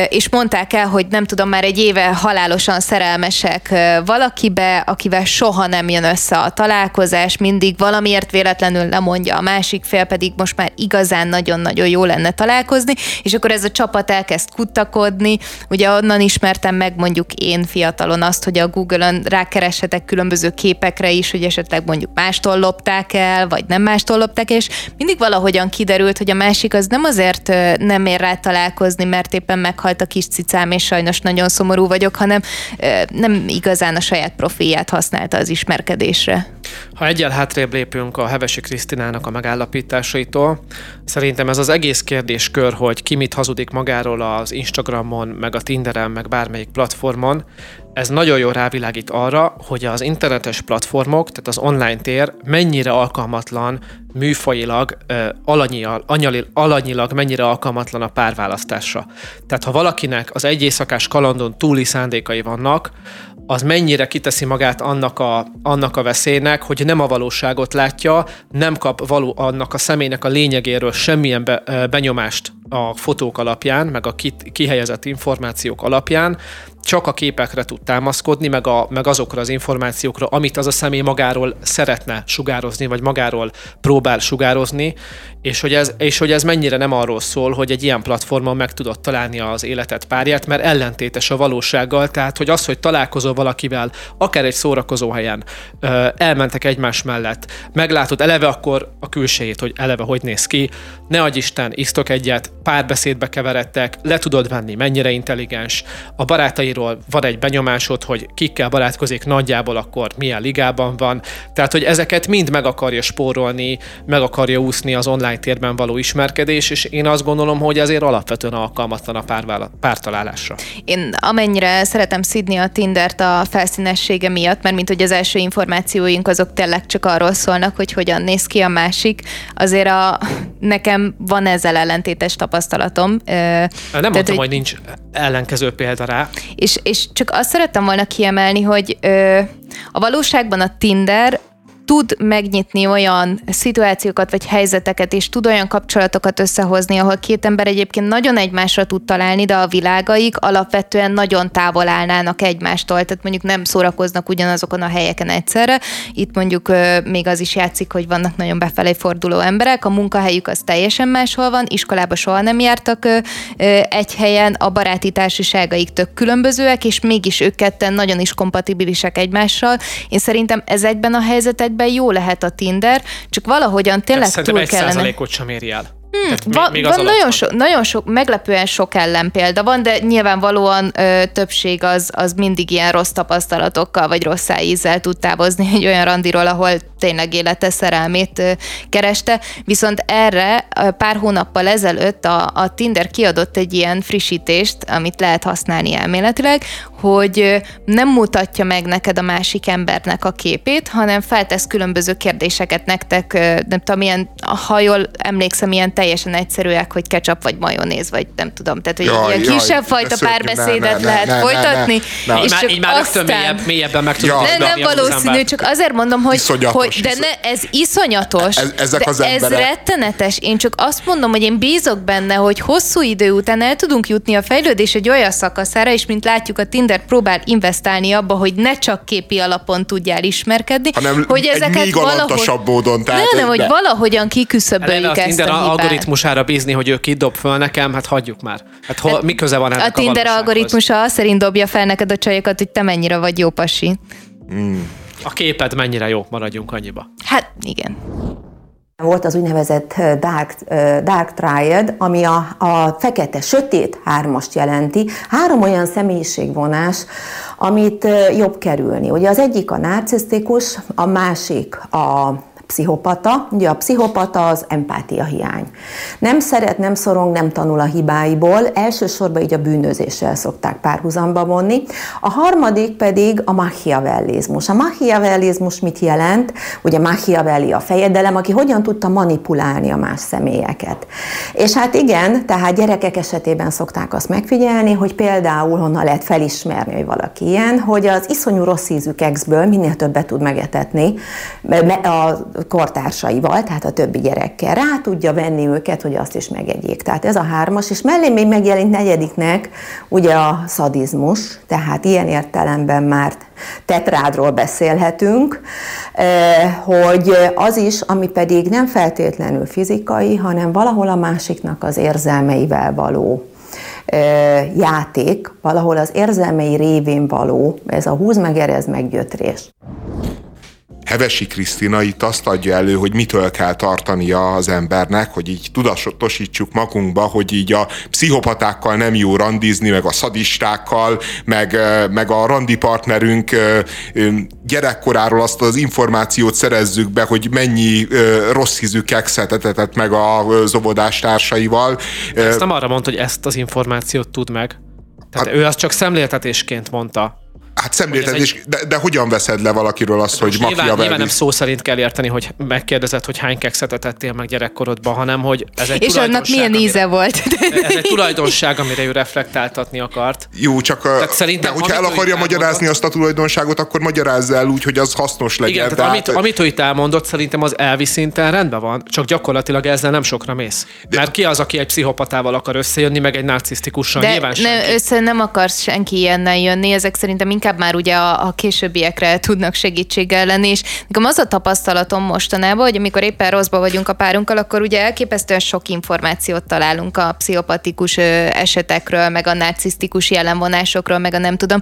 és mondták el, hogy nem tudom, már egy éve halálosan szerelmesek valakibe, akivel soha nem jön össze a találkozás, mindig valamiért véletlenül lemondja a másik fél, pedig most már igazán nagyon-nagyon jó lenne találkozni, és akkor ez a csapat elkezd kuttakodni. Ugye onnan ismertem meg mondjuk én fiatalon azt, hogy a Google-ön rákereshetek különböző képekre is, hogy esetleg mondjuk mástól lopták el, vagy nem mástól lopták, és mindig valahogyan kiderült, hogy a másik az nem azért nem ér rá találkozni, mert éppen meghalt a kis cicám, és sajnos nagyon szomorú vagyok, hanem nem igazán a saját profilját használta az ismerkedésre. Ha egyel hátrébb lépünk a Hevesi Krisztinának a megállapításaitól, szerintem ez az egész kérdéskör, hogy ki mit hazudik magáról az Instagramon, meg a Tinderen, meg bármelyik platformon, ez nagyon jól rávilágít arra, hogy az internetes platformok, tehát az online tér mennyire alkalmatlan műfajilag, alanyilag, alanyilag mennyire alkalmatlan a párválasztásra. Tehát ha valakinek az egy éjszakás kalandon túli szándékai vannak, az mennyire kiteszi magát annak a, annak a veszélynek, hogy nem a valóságot látja, nem kap való annak a személynek a lényegéről semmilyen be, benyomást a fotók alapján, meg a kihelyezett információk alapján, csak a képekre tud támaszkodni, meg, a, meg azokra az információkra, amit az a személy magáról szeretne sugározni, vagy magáról próbál sugározni, és hogy, ez, és hogy ez mennyire nem arról szól, hogy egy ilyen platformon meg tudod találni az életet párját, mert ellentétes a valósággal, tehát hogy az, hogy találkozol valakivel, akár egy szórakozó helyen, elmentek egymás mellett, meglátod eleve akkor a külsejét, hogy eleve hogy néz ki, ne adj Isten, isztok egyet, párbeszédbe keveredtek, le tudod venni, mennyire intelligens, a barátairól van egy benyomásod, hogy kikkel barátkozik nagyjából, akkor milyen ligában van, tehát hogy ezeket mind meg akarja spórolni, meg akarja úszni az online térben való ismerkedés, és én azt gondolom, hogy azért alapvetően alkalmatlan a párvála, pártalálásra. Én amennyire szeretem szidni a Tindert a felszínessége miatt, mert mint hogy az első információink azok tényleg csak arról szólnak, hogy hogyan néz ki a másik, azért a, nekem van ezzel ellentétes tapasztalatom. Nem Tehát, mondtam, hogy, hogy nincs ellenkező példa rá. És, és csak azt szerettem volna kiemelni, hogy ö, a valóságban a Tinder tud megnyitni olyan szituációkat vagy helyzeteket, és tud olyan kapcsolatokat összehozni, ahol két ember egyébként nagyon egymásra tud találni, de a világaik alapvetően nagyon távol állnának egymástól, tehát mondjuk nem szórakoznak ugyanazokon a helyeken egyszerre. Itt mondjuk még az is játszik, hogy vannak nagyon befelé forduló emberek, a munkahelyük az teljesen máshol van, iskolába soha nem jártak egy helyen, a baráti társaságaik tök különbözőek, és mégis ők ketten nagyon is kompatibilisek egymással. Én szerintem ez egyben a helyzetek esetben jó lehet a Tinder, csak valahogyan tényleg túl kellene... Szerintem egy sem éri el. Hmm, va, még, még van nagyon, so, nagyon sok, meglepően sok ellenpélda van, de nyilvánvalóan ö, többség az, az mindig ilyen rossz tapasztalatokkal vagy rossz ízzel tud távozni egy olyan randiról, ahol tényleg élete szerelmét ö, kereste. Viszont erre ö, pár hónappal ezelőtt a, a Tinder kiadott egy ilyen frissítést, amit lehet használni elméletileg, hogy nem mutatja meg neked a másik embernek a képét, hanem feltesz különböző kérdéseket nektek, nem tudom, milyen, ha jól emlékszem, ilyen teljesen egyszerűek, hogy ketchup vagy majonéz, vagy nem tudom, tehát hogy jaj, ilyen kisebb jaj, fajta párbeszédet ne, ne, lehet ne, folytatni. Ne, ne, ne. És így már, így már aztán... mélyebb, mélyebben meg tudod ja, Nem, nem valószínű, csak azért mondom, hogy, hogy de ne, ez iszonyatos, ez, ezek de az ez rettenetes. Én csak azt mondom, hogy én bízok benne, hogy hosszú idő után el tudunk jutni a fejlődés egy olyan szakaszára, és mint látjuk a Tinder próbál investálni abba, hogy ne csak képi alapon tudjál ismerkedni, hanem hogy ezeket egy még valahogy... módon. Tehát nem, nem, hogy valahogyan kiküszöböljük ezt a hibát algoritmusára bízni, hogy ő kidob föl nekem, hát hagyjuk már. Hát hol, mi köze van ennek a Tinder a algoritmusa azt szerint dobja fel neked a csajokat, hogy te mennyire vagy jó pasi. Mm. A képed mennyire jó, maradjunk annyiba. Hát igen. Volt az úgynevezett Dark, dark Triad, ami a, a fekete, sötét hármast jelenti. Három olyan személyiségvonás, amit jobb kerülni. Ugye az egyik a narcisztikus, a másik a pszichopata. Ugye a pszichopata az empátia hiány. Nem szeret, nem szorong, nem tanul a hibáiból, elsősorban így a bűnözéssel szokták párhuzamba vonni. A harmadik pedig a machiavellizmus. A machiavellizmus mit jelent? Ugye Machiavelli a fejedelem, aki hogyan tudta manipulálni a más személyeket. És hát igen, tehát gyerekek esetében szokták azt megfigyelni, hogy például honnan lehet felismerni, hogy valaki ilyen, hogy az iszonyú rossz ízű kekszből minél többet tud megetetni a kortársaival, tehát a többi gyerekkel. Rá tudja venni őket, hogy azt is megegyék. Tehát ez a hármas, és mellé még megjelent negyediknek ugye a szadizmus, tehát ilyen értelemben már tetrádról beszélhetünk, eh, hogy az is, ami pedig nem feltétlenül fizikai, hanem valahol a másiknak az érzelmeivel való eh, játék, valahol az érzelmei révén való, ez a húz meg, erez meg gyötrés. Hevesi Krisztina itt azt adja elő, hogy mitől kell tartania az embernek, hogy így tudatosítsuk magunkba, hogy így a pszichopatákkal nem jó randizni, meg a szadistákkal, meg, meg a randi partnerünk gyerekkoráról azt az információt szerezzük be, hogy mennyi rossz hízű kekszet etetett meg a zobodás társaival. ezt nem arra mondta, hogy ezt az információt tud meg. Tehát hát, ő azt csak szemléltetésként mondta. Hát szemléltetés, egy... de, de hogyan veszed le valakiről azt, hogy nyilván, makia nyilván nem szó szerint kell érteni, hogy megkérdezed, hogy hány kekszet etettél meg gyerekkorodban, hanem hogy ez egy És annak milyen íze amire, volt. Ez egy tulajdonság, amire ő reflektáltatni akart. Jó, csak tehát szerintem, de hogyha el akarja magyarázni azt a tulajdonságot, akkor magyarázza el úgy, hogy az hasznos legyen. Igen, tehát amit, amit ő itt elmondott, szerintem az elvi szinten rendben van, csak gyakorlatilag ezzel nem sokra mész. De... Mert ki az, aki egy pszichopatával akar összejönni, meg egy narcisztikussal? De Nyilván nem, össze nem akarsz senki ilyennel jönni, ezek szerintem inkább inkább már ugye a, a későbbiekre tudnak segítséggel lenni, és nekem az a tapasztalatom mostanában, hogy amikor éppen rosszba vagyunk a párunkkal, akkor ugye elképesztően sok információt találunk a pszichopatikus esetekről, meg a narcisztikus jellemvonásokról, meg a nem tudom.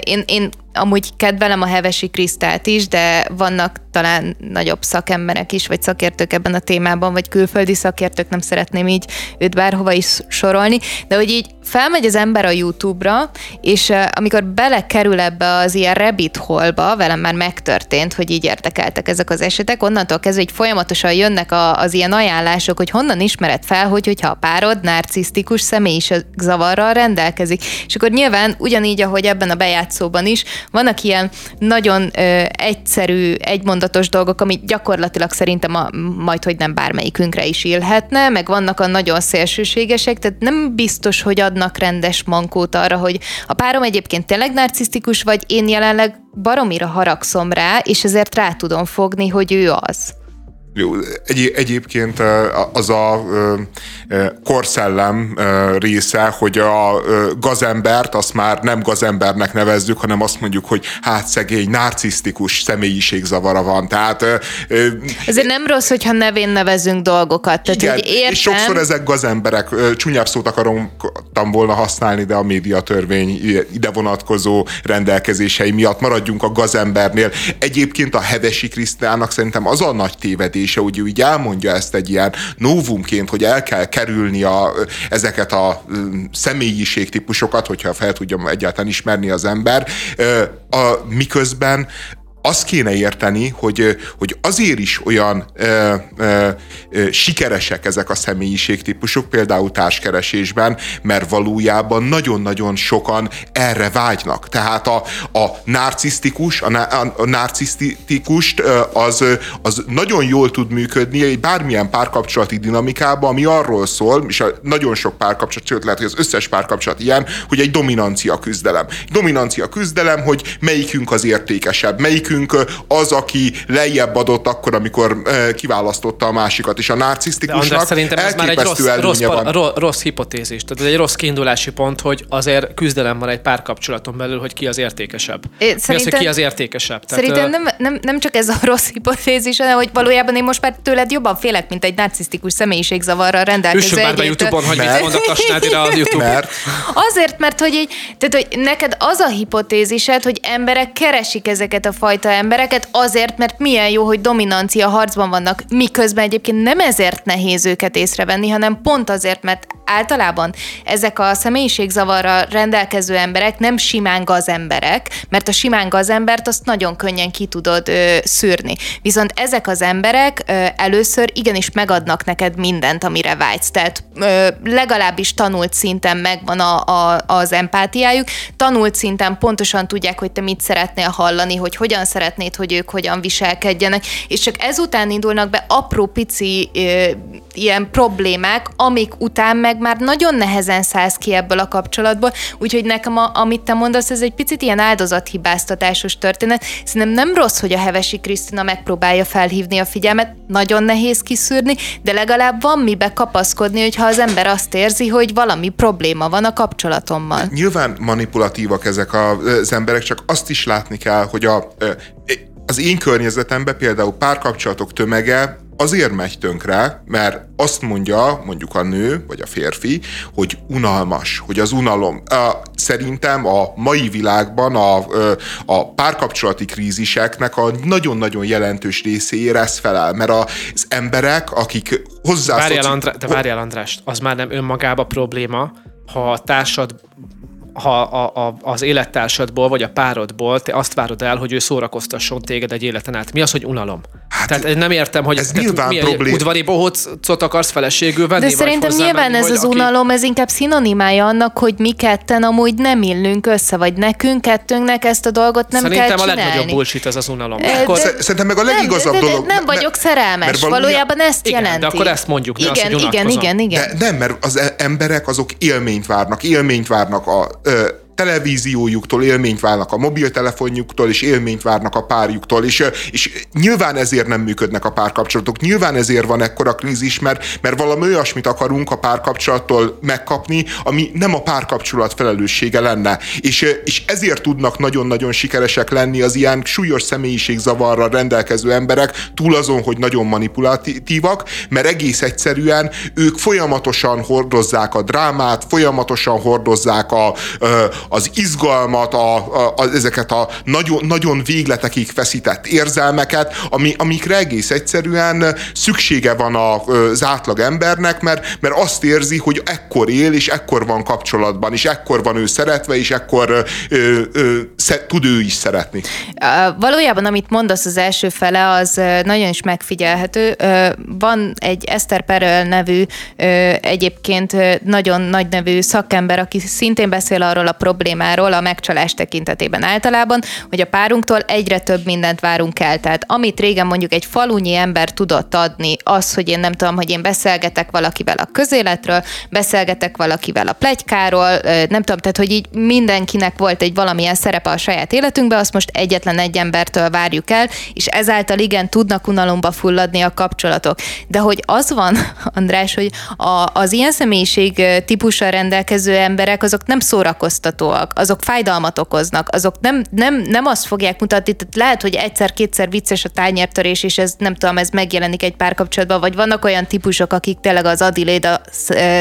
Én, én amúgy kedvelem a Hevesi Krisztát is, de vannak talán nagyobb szakemberek is, vagy szakértők ebben a témában, vagy külföldi szakértők, nem szeretném így őt bárhova is sorolni, de hogy így felmegy az ember a YouTube-ra, és amikor belekerül ebbe az ilyen rabbit hole-ba, velem már megtörtént, hogy így érdekeltek ezek az esetek, onnantól kezdve, hogy folyamatosan jönnek a, az ilyen ajánlások, hogy honnan ismered fel, hogy, hogyha a párod narcisztikus zavarral rendelkezik. És akkor nyilván ugyanígy, ahogy ebben a bejátszóban is, vannak ilyen nagyon ö, egyszerű, egymondatos dolgok, ami gyakorlatilag szerintem a, majd, hogy nem bármelyikünkre is élhetne, meg vannak a nagyon szélsőségesek, tehát nem biztos, hogy adnak rendes mankót arra, hogy a párom egyébként tényleg narcisztikus, vagy én jelenleg baromira haragszom rá, és ezért rá tudom fogni, hogy ő az. Jó, egy, egyébként az a korszellem része, hogy a gazembert azt már nem gazembernek nevezzük, hanem azt mondjuk, hogy hát szegény, narcisztikus személyiségzavara van. Tehát, Ezért nem rossz, hogyha nevén nevezünk dolgokat. Tehát, igen, hogy értem... és sokszor ezek gazemberek, csúnyább szót akartam volna használni, de a médiatörvény ide vonatkozó rendelkezései miatt maradjunk a gazembernél. Egyébként a Hevesi Krisztának szerintem az a nagy tévedés, és hogy úgy elmondja ezt egy ilyen novumként, hogy el kell kerülni a, ezeket a személyiségtípusokat, hogyha fel tudja egyáltalán ismerni az ember, a, miközben azt kéne érteni, hogy, hogy azért is olyan ö, ö, ö, sikeresek ezek a személyiségtípusok, például társkeresésben, mert valójában nagyon-nagyon sokan erre vágynak. Tehát a, a narcisztikus, a, a, narcisztikust az, az nagyon jól tud működni egy bármilyen párkapcsolati dinamikában, ami arról szól, és a nagyon sok párkapcsolat, sőt lehet, hogy az összes párkapcsolat ilyen, hogy egy dominancia küzdelem. Dominancia küzdelem, hogy melyikünk az értékesebb, melyikünk nekünk az, aki lejjebb adott akkor, amikor kiválasztotta a másikat, és a narcisztikusnak András, szerintem ez már egy rossz, rossz, van. rossz hipotézis. Tehát ez egy rossz kiindulási pont, hogy azért küzdelem van egy párkapcsolaton belül, hogy ki az értékesebb. É, mi az, hogy ki az értékesebb? Tehát, szerintem nem, nem, nem csak ez a rossz hipotézis, hanem hogy valójában én most már tőled jobban félek, mint egy narcisztikus személyiségzavarral rendelkező Üssünk már be YouTube-on, hogy mit mond a Tasnádira a YouTube. Mert? Azért, mert hogy, így, tehát, hogy neked az a hipotézised, hogy emberek keresik ezeket a fajta fajta embereket azért, mert milyen jó, hogy dominancia harcban vannak, miközben egyébként nem ezért nehéz őket észrevenni, hanem pont azért, mert általában ezek a személyiségzavarra rendelkező emberek nem simán gazemberek, mert a simán gazembert azt nagyon könnyen ki tudod ö, szűrni. Viszont ezek az emberek ö, először igenis megadnak neked mindent, amire vágysz. Tehát ö, legalábbis tanult szinten megvan a, a, az empátiájuk, tanult szinten pontosan tudják, hogy te mit szeretnél hallani, hogy hogyan szeretnéd, hogy ők hogyan viselkedjenek, és csak ezután indulnak be apró pici ilyen problémák, amik után meg már nagyon nehezen szállsz ki ebből a kapcsolatból, úgyhogy nekem, a, amit te mondasz, ez egy picit ilyen áldozathibáztatásos történet. Szerintem nem rossz, hogy a Hevesi Krisztina megpróbálja felhívni a figyelmet, nagyon nehéz kiszűrni, de legalább van mibe kapaszkodni, hogyha az ember azt érzi, hogy valami probléma van a kapcsolatommal. Nyilván manipulatívak ezek az emberek, csak azt is látni kell, hogy a az én környezetemben például párkapcsolatok tömege azért megy tönkre, mert azt mondja mondjuk a nő, vagy a férfi, hogy unalmas, hogy az unalom. Szerintem a mai világban a, a párkapcsolati kríziseknek a nagyon-nagyon jelentős részéért ez felel, mert az emberek, akik hozzá... Várjál, Andrá- de várjál András, az már nem önmagába probléma, ha a társad ha a, a, az élettársadból vagy a párodból te azt várod el, hogy ő szórakoztasson téged egy életen át. Mi az, hogy unalom? Hát, tehát nem értem, hogy ez nyilván mi problém. udvari bohócot akarsz feleségül venni? De szerintem nyilván menni, ez az aki... unalom, ez inkább szinonimája annak, hogy mi ketten amúgy nem illünk össze, vagy nekünk kettőnknek ezt a dolgot nem szerintem kell csinálni. Szerintem a legnagyobb bullshit ez az unalom. De, akkor... de, szerintem meg a legigazabb nem, de, de, dolog. Nem vagyok szerelmes, mert valójában, valójában ezt igen, jelenti. de akkor ezt mondjuk, igen, az, hogy igen, igen, igen. De nem, mert az e- emberek azok élményt várnak, élményt várnak a ö, televíziójuktól élményt várnak a mobiltelefonjuktól, és élményt várnak a párjuktól, és, és nyilván ezért nem működnek a párkapcsolatok, nyilván ezért van ekkora krízis, mert, mert valami olyasmit akarunk a párkapcsolattól megkapni, ami nem a párkapcsolat felelőssége lenne. És, és ezért tudnak nagyon-nagyon sikeresek lenni az ilyen súlyos személyiségzavarral rendelkező emberek, túl azon, hogy nagyon manipulatívak, mert egész egyszerűen ők folyamatosan hordozzák a drámát, folyamatosan hordozzák a, az izgalmat, a, a, a, ezeket a nagyon, nagyon végletekig feszített érzelmeket, ami, amikre egész egyszerűen szüksége van az átlag embernek, mert, mert azt érzi, hogy ekkor él, és ekkor van kapcsolatban, és ekkor van ő szeretve, és ekkor ö, ö, sze, tud ő is szeretni. Valójában, amit mondasz az első fele, az nagyon is megfigyelhető. Van egy Eszter Perel nevű, egyébként nagyon nagy nevű szakember, aki szintén beszél arról a problémáról a megcsalás tekintetében általában, hogy a párunktól egyre több mindent várunk el. Tehát amit régen mondjuk egy falunyi ember tudott adni, az, hogy én nem tudom, hogy én beszélgetek valakivel a közéletről, beszélgetek valakivel a plegykáról, nem tudom, tehát hogy így mindenkinek volt egy valamilyen szerepe a saját életünkben, azt most egyetlen egy embertől várjuk el, és ezáltal igen tudnak unalomba fulladni a kapcsolatok. De hogy az van, András, hogy a, az ilyen személyiség típussal rendelkező emberek azok nem szórakoztatók borzasztóak, azok fájdalmat okoznak, azok nem, nem, nem azt fogják mutatni, tehát lehet, hogy egyszer-kétszer vicces a tányértörés, és ez nem tudom, ez megjelenik egy párkapcsolatban, vagy vannak olyan típusok, akik tényleg az Adiléda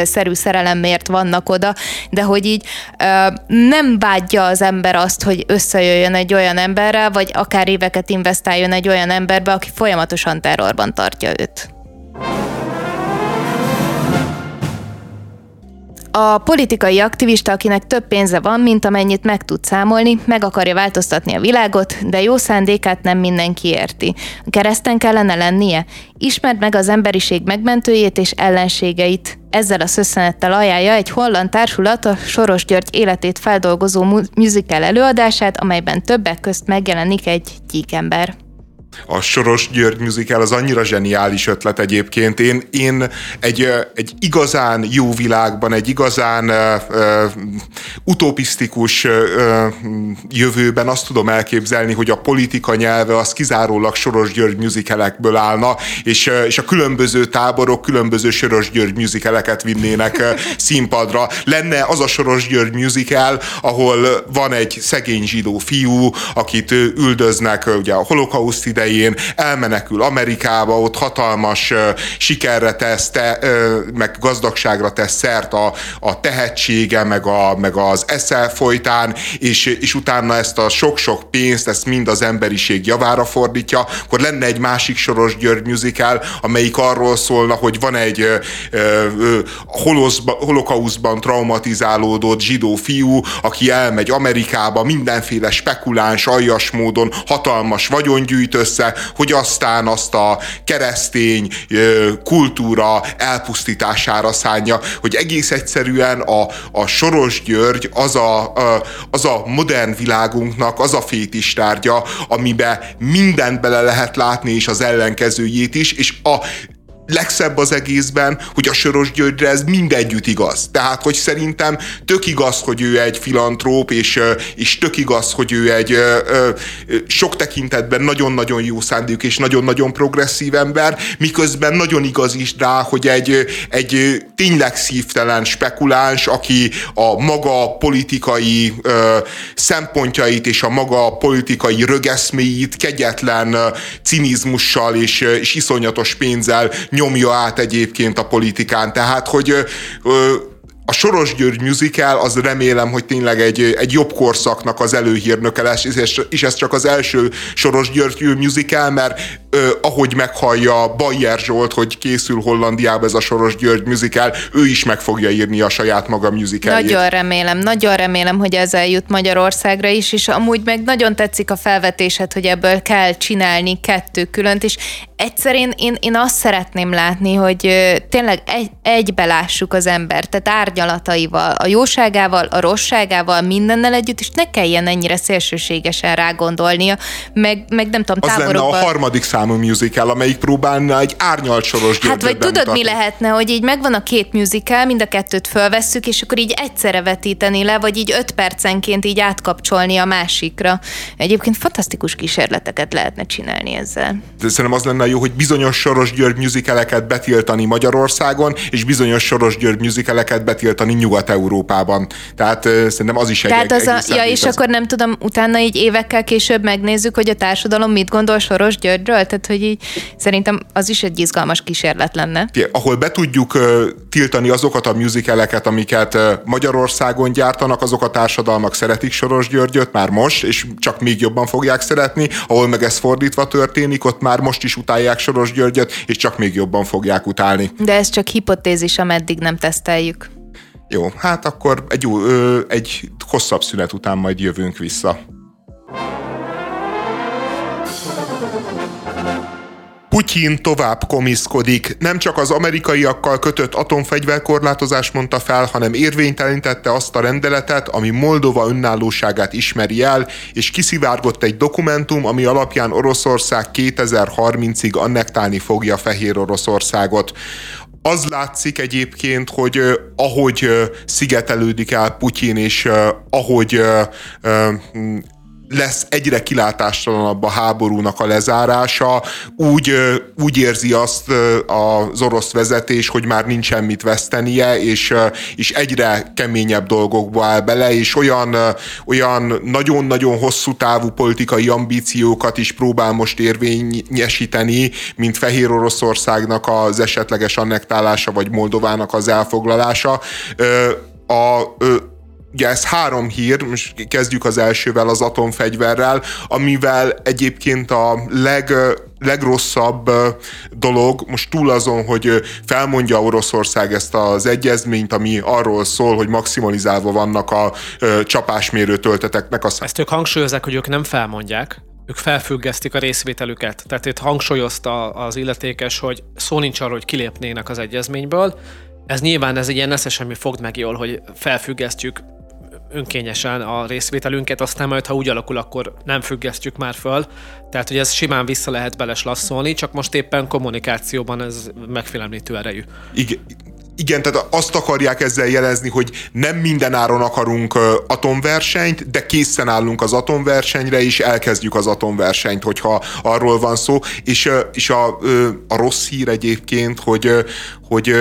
szerű szerelemért vannak oda, de hogy így nem vágyja az ember azt, hogy összejöjjön egy olyan emberrel, vagy akár éveket investáljon egy olyan emberbe, aki folyamatosan terrorban tartja őt. A politikai aktivista, akinek több pénze van, mint amennyit meg tud számolni, meg akarja változtatni a világot, de jó szándékát nem mindenki érti. Kereszten kellene lennie? Ismerd meg az emberiség megmentőjét és ellenségeit. Ezzel a szösszenettel ajánlja egy holland társulat a Soros György életét feldolgozó musical előadását, amelyben többek közt megjelenik egy gyíkember a Soros György musical az annyira zseniális ötlet egyébként. Én, én egy, egy igazán jó világban, egy igazán uh, utopisztikus uh, jövőben azt tudom elképzelni, hogy a politika nyelve az kizárólag Soros György musicalekből állna, és, és a különböző táborok különböző Soros György musicaleket vinnének színpadra. Lenne az a Soros György musical, ahol van egy szegény zsidó fiú, akit üldöznek ugye a holokauszt ide idején elmenekül Amerikába, ott hatalmas sikerre tesz, te, meg gazdagságra tesz szert a, a tehetsége, meg, a, meg az eszel folytán, és, és utána ezt a sok-sok pénzt, ezt mind az emberiség javára fordítja, akkor lenne egy másik Soros György musical, amelyik arról szólna, hogy van egy holokauszban traumatizálódott zsidó fiú, aki elmegy Amerikába, mindenféle spekuláns, aljas módon hatalmas vagyongyűjt össze, hogy aztán azt a keresztény kultúra elpusztítására szánja, hogy egész egyszerűen a, a Soros György az a, az a modern világunknak az a fétistárgya, amiben mindent bele lehet látni, és az ellenkezőjét is, és a legszebb az egészben, hogy a Soros Györgyre ez mindegyütt igaz. Tehát, hogy szerintem tök igaz, hogy ő egy filantróp, és, és tök igaz, hogy ő egy sok tekintetben nagyon-nagyon jó szándék és nagyon-nagyon progresszív ember, miközben nagyon igaz is rá, hogy egy, egy tényleg szívtelen spekuláns, aki a maga politikai szempontjait és a maga politikai rögeszméit kegyetlen cinizmussal és, és iszonyatos pénzzel nyomja át egyébként a politikán. Tehát, hogy a Soros György musical, az remélem, hogy tényleg egy, egy jobb korszaknak az előhírnöke lesz, és, ez csak az első Soros György musical, mert ö, ahogy meghallja Bayer Zsolt, hogy készül Hollandiába ez a Soros György musical, ő is meg fogja írni a saját maga musicaljét. Nagyon remélem, nagyon remélem, hogy ez eljut Magyarországra is, és amúgy meg nagyon tetszik a felvetésed, hogy ebből kell csinálni kettő különt, és egyszer én, én, én azt szeretném látni, hogy tényleg egy, egybe lássuk az embert, tehát árnyalataival, a jóságával, a rosszságával, mindennel együtt, és ne kelljen ennyire szélsőségesen rágondolnia, meg, meg nem tudom, Az lenne a harmadik számú musical, amelyik próbálna egy árnyalt soros Hát vagy tudod, mutatni. mi lehetne, hogy így megvan a két musical, mind a kettőt fölvesszük, és akkor így egyszerre vetíteni le, vagy így öt percenként így átkapcsolni a másikra. Egyébként fantasztikus kísérleteket lehetne csinálni ezzel. De szerintem az lenne jó, hogy bizonyos Soros György musicaleket betiltani Magyarországon, és bizonyos Soros György musicaleket betiltani Nyugat-Európában. Tehát szerintem az is egy Tehát az a, Ja, és az... akkor nem tudom, utána így évekkel később megnézzük, hogy a társadalom mit gondol Soros Györgyről, tehát hogy így szerintem az is egy izgalmas kísérlet lenne. Ahol be tudjuk tiltani azokat a musicaleket, amiket Magyarországon gyártanak, azok a társadalmak szeretik Soros Györgyöt már most, és csak még jobban fogják szeretni, ahol meg ez fordítva történik, ott már most is utálják Soros Györgyöt, és csak még jobban fogják utálni. De ez csak hipotézis, ameddig nem teszteljük. Jó, hát akkor egy, ö, egy hosszabb szünet után majd jövünk vissza. Putyin tovább komiszkodik. Nem csak az amerikaiakkal kötött atomfegyverkorlátozás mondta fel, hanem érvénytelenítette azt a rendeletet, ami Moldova önállóságát ismeri el, és kiszivárgott egy dokumentum, ami alapján Oroszország 2030-ig annektálni fogja Fehér Oroszországot az látszik egyébként, hogy ahogy szigetelődik el Putyin, és ahogy lesz egyre kilátástalanabb a háborúnak a lezárása, úgy, úgy érzi azt az orosz vezetés, hogy már nincs semmit vesztenie, és, és egyre keményebb dolgokba áll bele, és olyan, olyan nagyon-nagyon hosszú távú politikai ambíciókat is próbál most érvényesíteni, mint Fehér Oroszországnak az esetleges annektálása, vagy Moldovának az elfoglalása. A, ugye ez három hír, most kezdjük az elsővel, az atomfegyverrel, amivel egyébként a leg, legrosszabb dolog, most túl azon, hogy felmondja Oroszország ezt az egyezményt, ami arról szól, hogy maximalizálva vannak a csapásmérő tölteteknek a szám. Ezt ők hangsúlyozzák, hogy ők nem felmondják, ők felfüggesztik a részvételüket. Tehát itt hangsúlyozta az illetékes, hogy szó nincs arról, hogy kilépnének az egyezményből, ez nyilván ez egy ilyen nesze semmi fogd meg jól, hogy felfüggesztjük önkényesen a részvételünket, aztán majd, ha úgy alakul, akkor nem függesztjük már föl. Tehát, hogy ez simán vissza lehet beleslasszolni, csak most éppen kommunikációban ez megfélemlítő erejű. Igen, igen, tehát azt akarják ezzel jelezni, hogy nem minden áron akarunk atomversenyt, de készen állunk az atomversenyre, és elkezdjük az atomversenyt, hogyha arról van szó. És, és a, a rossz hír egyébként, hogy, hogy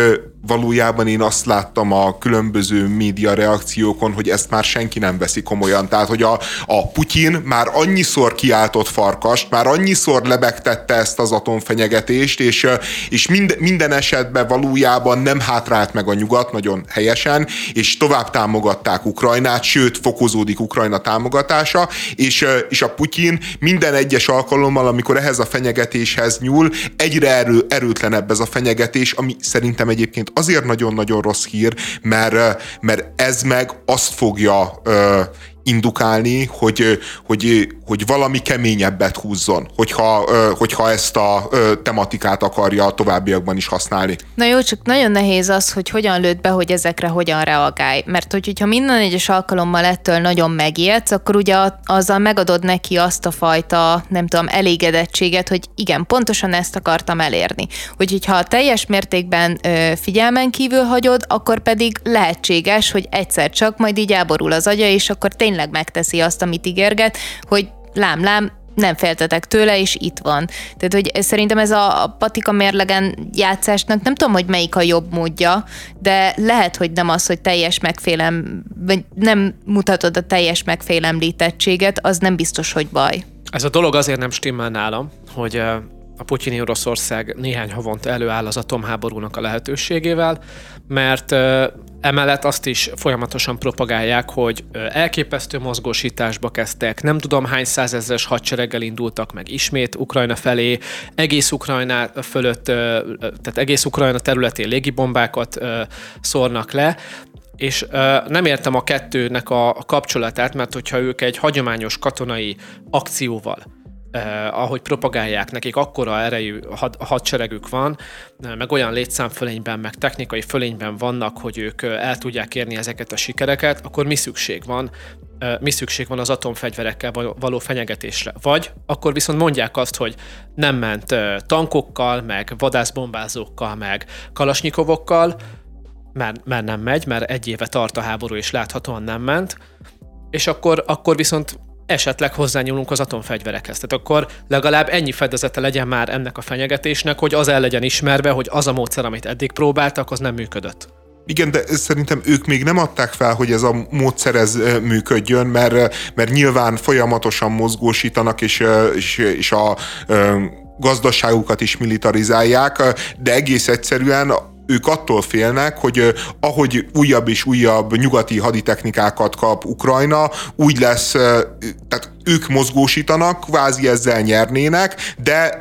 valójában én azt láttam a különböző média reakciókon, hogy ezt már senki nem veszi komolyan. Tehát, hogy a, a Putyin már annyiszor kiáltott farkast, már annyiszor lebegtette ezt az atomfenyegetést, és, és mind, minden esetben valójában nem hátrált meg a nyugat nagyon helyesen, és tovább támogatták Ukrajnát, sőt, fokozódik Ukrajna támogatása, és, és a Putyin minden egyes alkalommal, amikor ehhez a fenyegetéshez nyúl, egyre erő, erőtlenebb ez a fenyegetés, ami szerintem egyébként azért nagyon-nagyon rossz hír, mert, mert ez meg azt fogja indukálni, hogy, hogy, hogy valami keményebbet húzzon, hogyha, hogyha ezt a tematikát akarja a továbbiakban is használni. Na jó, csak nagyon nehéz az, hogy hogyan lőtt be, hogy ezekre hogyan reagálj. Mert hogy, hogyha minden egyes alkalommal ettől nagyon megijedsz, akkor ugye azzal megadod neki azt a fajta, nem tudom, elégedettséget, hogy igen, pontosan ezt akartam elérni. Hogy, ha teljes mértékben figyelmen kívül hagyod, akkor pedig lehetséges, hogy egyszer csak majd így elborul az agya, és akkor tényleg tényleg megteszi azt, amit ígérget, hogy lám-lám, nem féltetek tőle, és itt van. Tehát, hogy szerintem ez a patika mérlegen játszásnak nem tudom, hogy melyik a jobb módja, de lehet, hogy nem az, hogy teljes megfélem, vagy nem mutatod a teljes megfélemlítettséget, az nem biztos, hogy baj. Ez a dolog azért nem stimmel nálam, hogy a putyini Oroszország néhány havonta előáll az atomháborúnak a lehetőségével, mert emellett azt is folyamatosan propagálják, hogy elképesztő mozgósításba kezdtek, nem tudom hány százezres hadsereggel indultak meg ismét Ukrajna felé, egész Ukrajna fölött, tehát egész Ukrajna területén légibombákat szórnak le, és nem értem a kettőnek a kapcsolatát, mert hogyha ők egy hagyományos katonai akcióval eh, ahogy propagálják, nekik akkora erejű had, hadseregük van, eh, meg olyan létszámfölényben, meg technikai fölényben vannak, hogy ők eh, el tudják érni ezeket a sikereket, akkor mi szükség van? Eh, mi szükség van az atomfegyverekkel való fenyegetésre? Vagy akkor viszont mondják azt, hogy nem ment eh, tankokkal, meg vadászbombázókkal, meg kalasnyikovokkal, mert, mert nem megy, mert egy éve tart a háború, és láthatóan nem ment, és akkor, akkor viszont esetleg hozzányúlunk az atomfegyverekhez. Tehát akkor legalább ennyi fedezete legyen már ennek a fenyegetésnek, hogy az el legyen ismerve, hogy az a módszer, amit eddig próbáltak, az nem működött. Igen, de szerintem ők még nem adták fel, hogy ez a módszer ez működjön, mert, mert nyilván folyamatosan mozgósítanak, és, és, és a gazdaságukat is militarizálják, de egész egyszerűen ők attól félnek, hogy ahogy újabb és újabb nyugati haditechnikákat kap Ukrajna, úgy lesz, tehát ők mozgósítanak, kvázi ezzel nyernének, de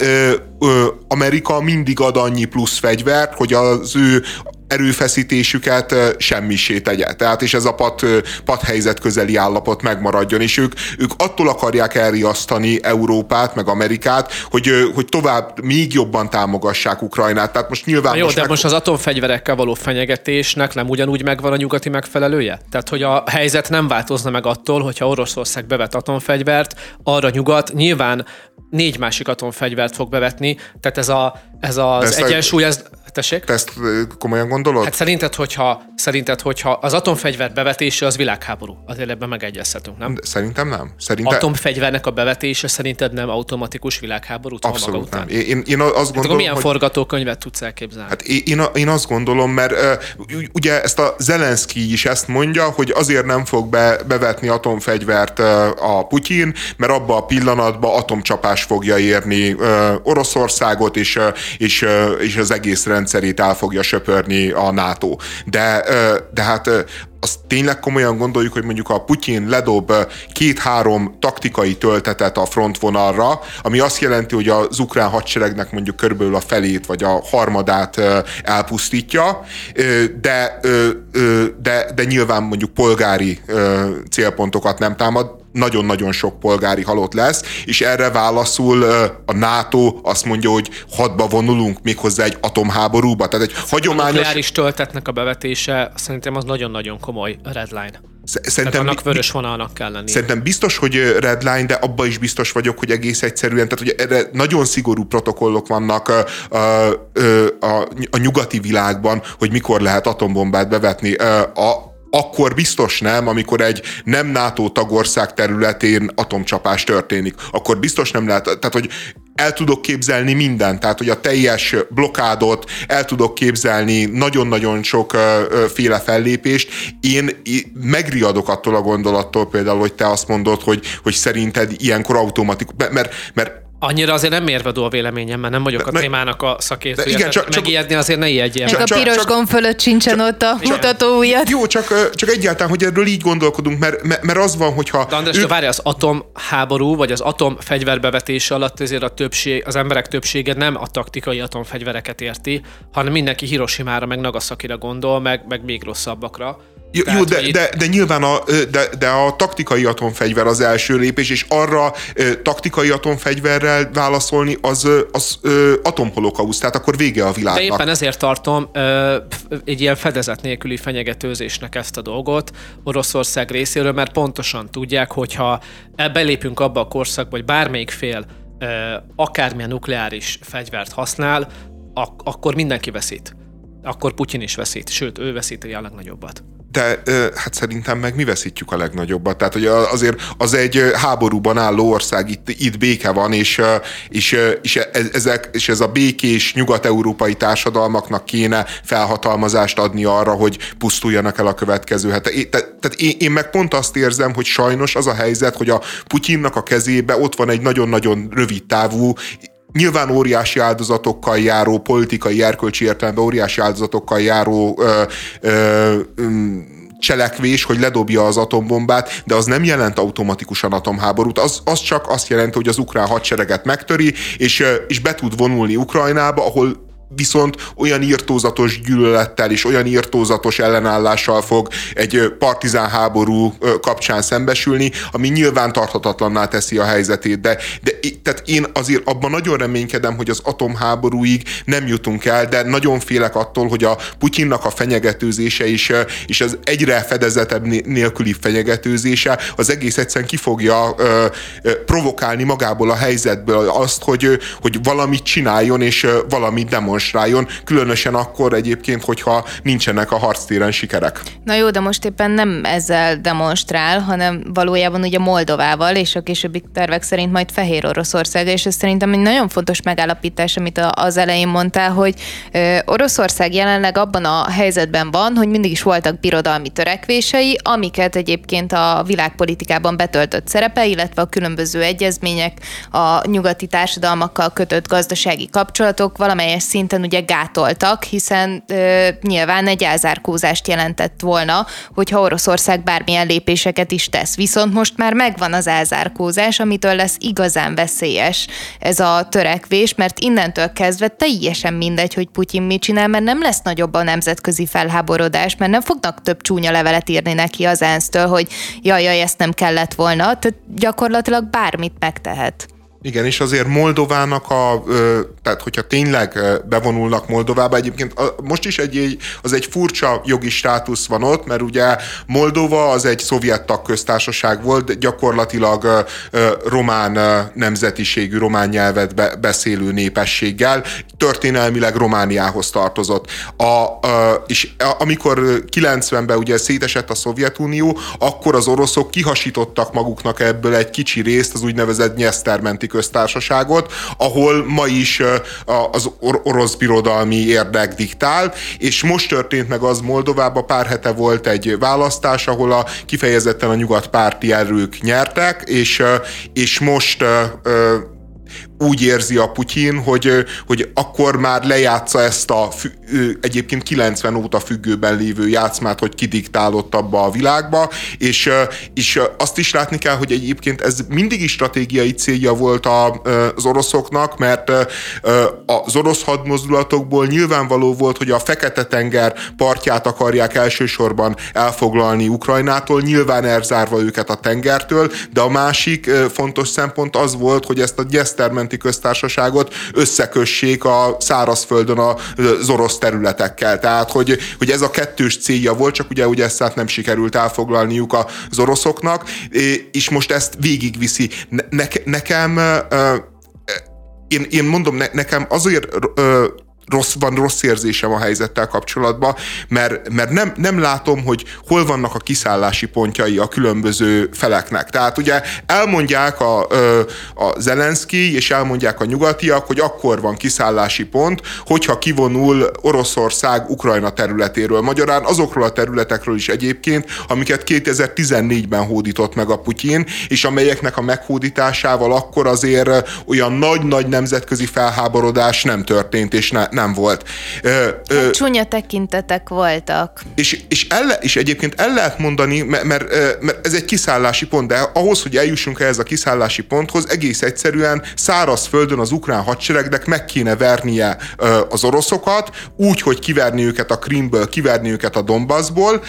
Amerika mindig ad annyi plusz fegyvert, hogy az ő erőfeszítésüket semmisé tegye. Tehát és ez a pat, pat helyzet közeli állapot megmaradjon, és ők, ők attól akarják elriasztani Európát, meg Amerikát, hogy, hogy tovább még jobban támogassák Ukrajnát. Tehát most nyilván... Na jó, most de meg... most az atomfegyverekkel való fenyegetésnek nem ugyanúgy megvan a nyugati megfelelője? Tehát, hogy a helyzet nem változna meg attól, hogyha Oroszország bevet atomfegyvert, arra nyugat nyilván négy másik atomfegyvert fog bevetni, tehát ez, a, ez az egyensúly, ez, Tessék? Te ezt komolyan gondolod? Hát szerinted, hogyha, szerinted, hogyha az atomfegyver bevetése az világháború, azért ebben megegyezhetünk, nem? De szerintem nem. Szerintem... Atomfegyvernek a bevetése szerinted nem automatikus világháború? Abszolút nem. Én, én azt gondolom, hát milyen hogy... forgatókönyvet tudsz elképzelni? Hát én, én, azt gondolom, mert uh, ugye ezt a Zelenszky is ezt mondja, hogy azért nem fog be, bevetni atomfegyvert uh, a Putyin, mert abba a pillanatban atomcsapás fogja érni uh, Oroszországot, és, és, és az egész rendszer rendszerét el fogja söpörni a NATO. De, de hát azt tényleg komolyan gondoljuk, hogy mondjuk a Putyin ledob két-három taktikai töltetet a frontvonalra, ami azt jelenti, hogy az ukrán hadseregnek mondjuk körülbelül a felét vagy a harmadát elpusztítja, de, de, de nyilván mondjuk polgári célpontokat nem támad, nagyon-nagyon sok polgári halott lesz, és erre válaszul a NATO azt mondja, hogy hadba vonulunk méghozzá egy atomháborúba. Tehát egy hagyományos... A töltetnek a bevetése szerintem az nagyon-nagyon komoly redline. Szerintem, tehát annak vörös vonalnak kell lenni. Szerintem biztos, hogy redline, de abban is biztos vagyok, hogy egész egyszerűen, tehát hogy erre nagyon szigorú protokollok vannak a, a, a, a nyugati világban, hogy mikor lehet atombombát bevetni. A, akkor biztos nem, amikor egy nem NATO tagország területén atomcsapás történik. Akkor biztos nem lehet, tehát hogy el tudok képzelni mindent, tehát hogy a teljes blokádot, el tudok képzelni nagyon-nagyon sok féle fellépést. Én megriadok attól a gondolattól például, hogy te azt mondod, hogy, hogy szerinted ilyenkor automatikus, mert, mert Annyira azért nem mérvadó a véleményem, mert nem vagyok de, a témának a szakértője. Igen, csak, megijedni azért ne ijedjen. Csak, a piros gomb fölött sincsen csak, ott a mutató ujjad. Jó, csak, csak egyáltalán, hogy erről így gondolkodunk, mert, mert az van, hogyha... De András, ő... várj, az atomháború, vagy az atomfegyverbevetés alatt azért a többség, az emberek többsége nem a taktikai atomfegyvereket érti, hanem mindenki Hiroshima-ra, meg Nagasaki-ra gondol, meg, meg még rosszabbakra Jó, Tehát, de, itt... de, de nyilván a, de, de a taktikai atomfegyver az első lépés, és arra taktikai atomfegyverrel válaszolni az, az atomholokauszt, tehát akkor vége a világnak. De éppen ezért tartom egy ilyen fedezet nélküli fenyegetőzésnek ezt a dolgot Oroszország részéről, mert pontosan tudják, hogyha belépünk abba a korszakba, hogy bármelyik fél akármilyen nukleáris fegyvert használ, ak- akkor mindenki veszít. Akkor Putyin is veszít, sőt, ő veszíti a legnagyobbat de hát szerintem meg mi veszítjük a legnagyobbat. Tehát, hogy azért az egy háborúban álló ország, itt, itt béke van, és, és, és, e, ezek, és ez a békés nyugat-európai társadalmaknak kéne felhatalmazást adni arra, hogy pusztuljanak el a következő. Hát, tehát én, én meg pont azt érzem, hogy sajnos az a helyzet, hogy a Putyinnak a kezébe ott van egy nagyon-nagyon rövid távú nyilván óriási áldozatokkal járó, politikai erkölcsi értelemben óriási áldozatokkal járó ö, ö, cselekvés, hogy ledobja az atombombát, de az nem jelent automatikusan atomháborút, az, az csak azt jelenti, hogy az ukrán hadsereget megtöri, és, és be tud vonulni Ukrajnába, ahol viszont olyan írtózatos gyűlölettel és olyan írtózatos ellenállással fog egy partizán háború kapcsán szembesülni, ami nyilván tarthatatlanná teszi a helyzetét. De, de tehát én azért abban nagyon reménykedem, hogy az atomháborúig nem jutunk el, de nagyon félek attól, hogy a Putyinnak a fenyegetőzése is, és az egyre fedezetebb nélküli fenyegetőzése az egész egyszerűen ki fogja ö, ö, provokálni magából a helyzetből azt, hogy, hogy valamit csináljon és valamit demonstráljon demonstráljon, különösen akkor egyébként, hogyha nincsenek a harctéren sikerek. Na jó, de most éppen nem ezzel demonstrál, hanem valójában ugye Moldovával, és a későbbi tervek szerint majd Fehér Oroszország, és ez szerintem egy nagyon fontos megállapítás, amit az elején mondtál, hogy Oroszország jelenleg abban a helyzetben van, hogy mindig is voltak birodalmi törekvései, amiket egyébként a világpolitikában betöltött szerepe, illetve a különböző egyezmények, a nyugati társadalmakkal kötött gazdasági kapcsolatok valamelyes szint szinten ugye gátoltak, hiszen ö, nyilván egy elzárkózást jelentett volna, hogyha Oroszország bármilyen lépéseket is tesz. Viszont most már megvan az elzárkózás, amitől lesz igazán veszélyes ez a törekvés, mert innentől kezdve teljesen mindegy, hogy Putyin mit csinál, mert nem lesz nagyobb a nemzetközi felháborodás, mert nem fognak több csúnya levelet írni neki az ENSZ-től, hogy jaj, jaj, ezt nem kellett volna, tehát gyakorlatilag bármit megtehet. Igen, és azért Moldovának a, tehát hogyha tényleg bevonulnak Moldovába, egyébként most is egy, az egy furcsa jogi státusz van ott, mert ugye Moldova az egy szovjet tagköztársaság volt, gyakorlatilag román nemzetiségű, román nyelvet beszélő népességgel, történelmileg Romániához tartozott. A, és amikor 90-ben ugye szétesett a Szovjetunió, akkor az oroszok kihasítottak maguknak ebből egy kicsi részt, az úgynevezett Nyesztermenti köztársaságot, ahol ma is az orosz birodalmi érdek diktál, és most történt meg az Moldovában, pár hete volt egy választás, ahol a kifejezetten a nyugatpárti erők nyertek, és, és most úgy érzi a Putyin, hogy, hogy akkor már lejátsza ezt a egyébként 90 óta függőben lévő játszmát, hogy kidiktálott abba a világba, és, és azt is látni kell, hogy egyébként ez mindig is stratégiai célja volt az oroszoknak, mert az orosz hadmozdulatokból nyilvánvaló volt, hogy a Fekete-tenger partját akarják elsősorban elfoglalni Ukrajnától, nyilván elzárva őket a tengertől, de a másik fontos szempont az volt, hogy ezt a Gyesztermenti köztársaságot összekössék a szárazföldön az orosz területekkel. Tehát, hogy, hogy ez a kettős célja volt, csak ugye, ugye ezt nem sikerült elfoglalniuk az oroszoknak, és most ezt végigviszi. Ne, nekem én, én mondom, ne, nekem azért rossz, van rossz érzésem a helyzettel kapcsolatban, mert, mert nem, nem látom, hogy hol vannak a kiszállási pontjai a különböző feleknek. Tehát ugye elmondják a, a Zelenszky, és elmondják a nyugatiak, hogy akkor van kiszállási pont, hogyha kivonul Oroszország Ukrajna területéről. Magyarán azokról a területekről is egyébként, amiket 2014-ben hódított meg a Putyin, és amelyeknek a meghódításával akkor azért olyan nagy-nagy nemzetközi felháborodás nem történt, és ne, nem volt. Ö, ö, hát csúnya tekintetek voltak. És, és, elle, és egyébként el lehet mondani, mert, mert, mert ez egy kiszállási pont, de ahhoz, hogy eljussunk ehhez a kiszállási ponthoz, egész egyszerűen szárazföldön az ukrán hadseregnek meg kéne vernie az oroszokat, úgy, hogy kiverni őket a Krimből, kiverni őket a Donbassból,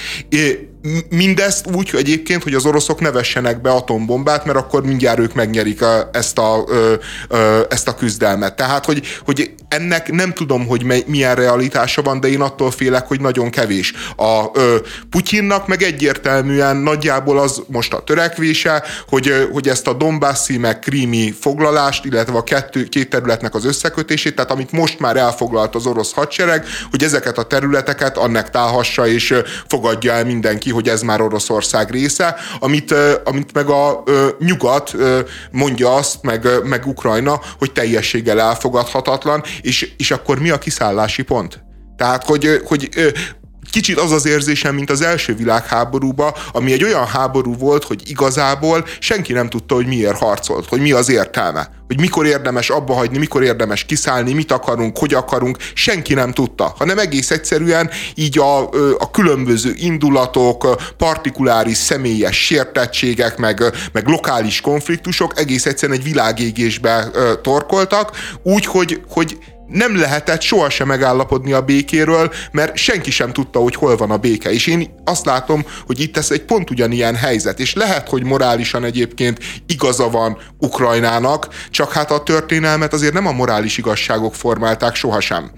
mindezt úgy hogy egyébként, hogy az oroszok ne vessenek be atombombát, mert akkor mindjárt ők megnyerik a, ezt, a, ö, ö, ezt a küzdelmet. Tehát, hogy, hogy ennek nem tudom, hogy milyen realitása van, de én attól félek, hogy nagyon kevés. A ö, Putyinnak meg egyértelműen nagyjából az most a törekvése, hogy, hogy ezt a Donbassi meg krími foglalást, illetve a kettő, két területnek az összekötését, tehát amit most már elfoglalt az orosz hadsereg, hogy ezeket a területeket annektálhassa és fogadja el mindenki, hogy ez már Oroszország része, amit, amit meg a nyugat mondja azt, meg, meg Ukrajna, hogy teljességgel elfogadhatatlan, és, és akkor mi a kiszállási pont? Tehát, hogy, hogy kicsit az az érzésem, mint az első világháborúba, ami egy olyan háború volt, hogy igazából senki nem tudta, hogy miért harcolt, hogy mi az értelme, hogy mikor érdemes abba hagyni, mikor érdemes kiszállni, mit akarunk, hogy akarunk, senki nem tudta, hanem egész egyszerűen így a, a különböző indulatok, partikuláris személyes sértettségek, meg, meg lokális konfliktusok egész egyszerűen egy világégésbe torkoltak, úgy, hogy, hogy nem lehetett sohasem megállapodni a békéről, mert senki sem tudta, hogy hol van a béke. És én azt látom, hogy itt ez egy pont ugyanilyen helyzet. És lehet, hogy morálisan egyébként igaza van Ukrajnának, csak hát a történelmet azért nem a morális igazságok formálták sohasem.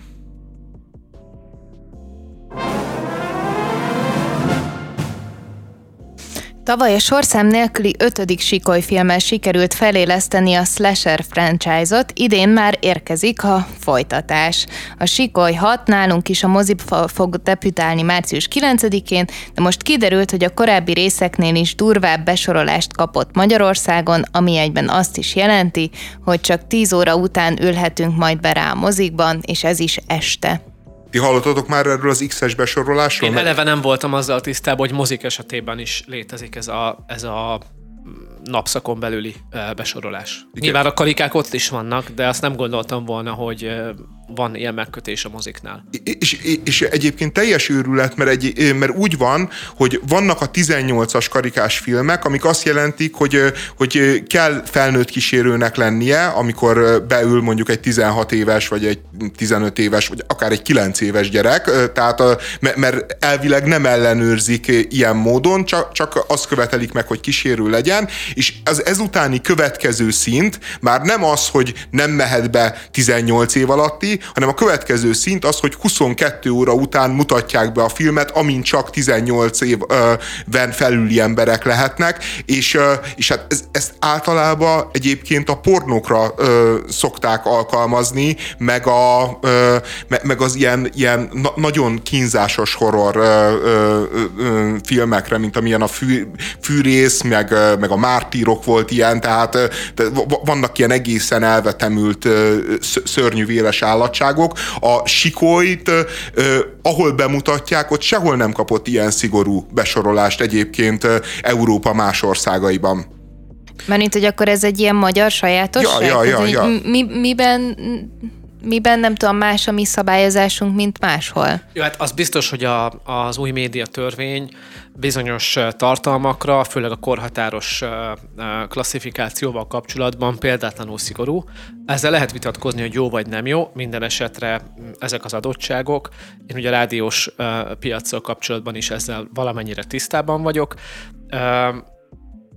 Tavaly a sorszám nélküli ötödik Sikoly filmmel sikerült feléleszteni a Slasher franchise-ot, idén már érkezik a folytatás. A Sikoly 6 nálunk is a moziba fog debütálni március 9-én, de most kiderült, hogy a korábbi részeknél is durvább besorolást kapott Magyarországon, ami egyben azt is jelenti, hogy csak 10 óra után ülhetünk majd be rá a mozikban, és ez is este. Ti hallottatok már erről az X-es besorolásról? Én eleve nem voltam azzal tisztában, hogy mozik esetében is létezik ez a, ez a napszakon belüli besorolás. Igen. Nyilván a karikák ott is vannak, de azt nem gondoltam volna, hogy van ilyen megkötés a moziknál. És, és egyébként teljes őrület, mert, egy, mert úgy van, hogy vannak a 18-as karikás filmek, amik azt jelentik, hogy, hogy kell felnőtt kísérőnek lennie, amikor beül mondjuk egy 16 éves, vagy egy 15 éves, vagy akár egy 9 éves gyerek, tehát mert elvileg nem ellenőrzik ilyen módon, csak, csak azt követelik meg, hogy kísérő legyen, és az ezutáni következő szint már nem az, hogy nem mehet be 18 év alatti, hanem a következő szint az, hogy 22 óra után mutatják be a filmet, amint csak 18 évben felüli emberek lehetnek, és, és hát ez, ezt általában egyébként a pornókra ö, szokták alkalmazni, meg, a, ö, meg az ilyen, ilyen na, nagyon kínzásos horror ö, ö, ö, filmekre, mint amilyen a fű, fűrész, meg, meg a mártírok volt ilyen, tehát vannak ilyen egészen elvetemült szörnyű véres állat, állatságok. A sikolyt, ahol bemutatják, ott sehol nem kapott ilyen szigorú besorolást egyébként Európa más országaiban. Mert hogy akkor ez egy ilyen magyar sajátosság? Ja, ja, ja, ja. Mi, miben miben nem tudom más a mi szabályozásunk, mint máshol? Jó, hát az biztos, hogy a, az új média törvény bizonyos tartalmakra, főleg a korhatáros klasszifikációval kapcsolatban példátlanul szigorú. Ezzel lehet vitatkozni, hogy jó vagy nem jó, minden esetre ezek az adottságok. Én ugye a rádiós piacsal kapcsolatban is ezzel valamennyire tisztában vagyok.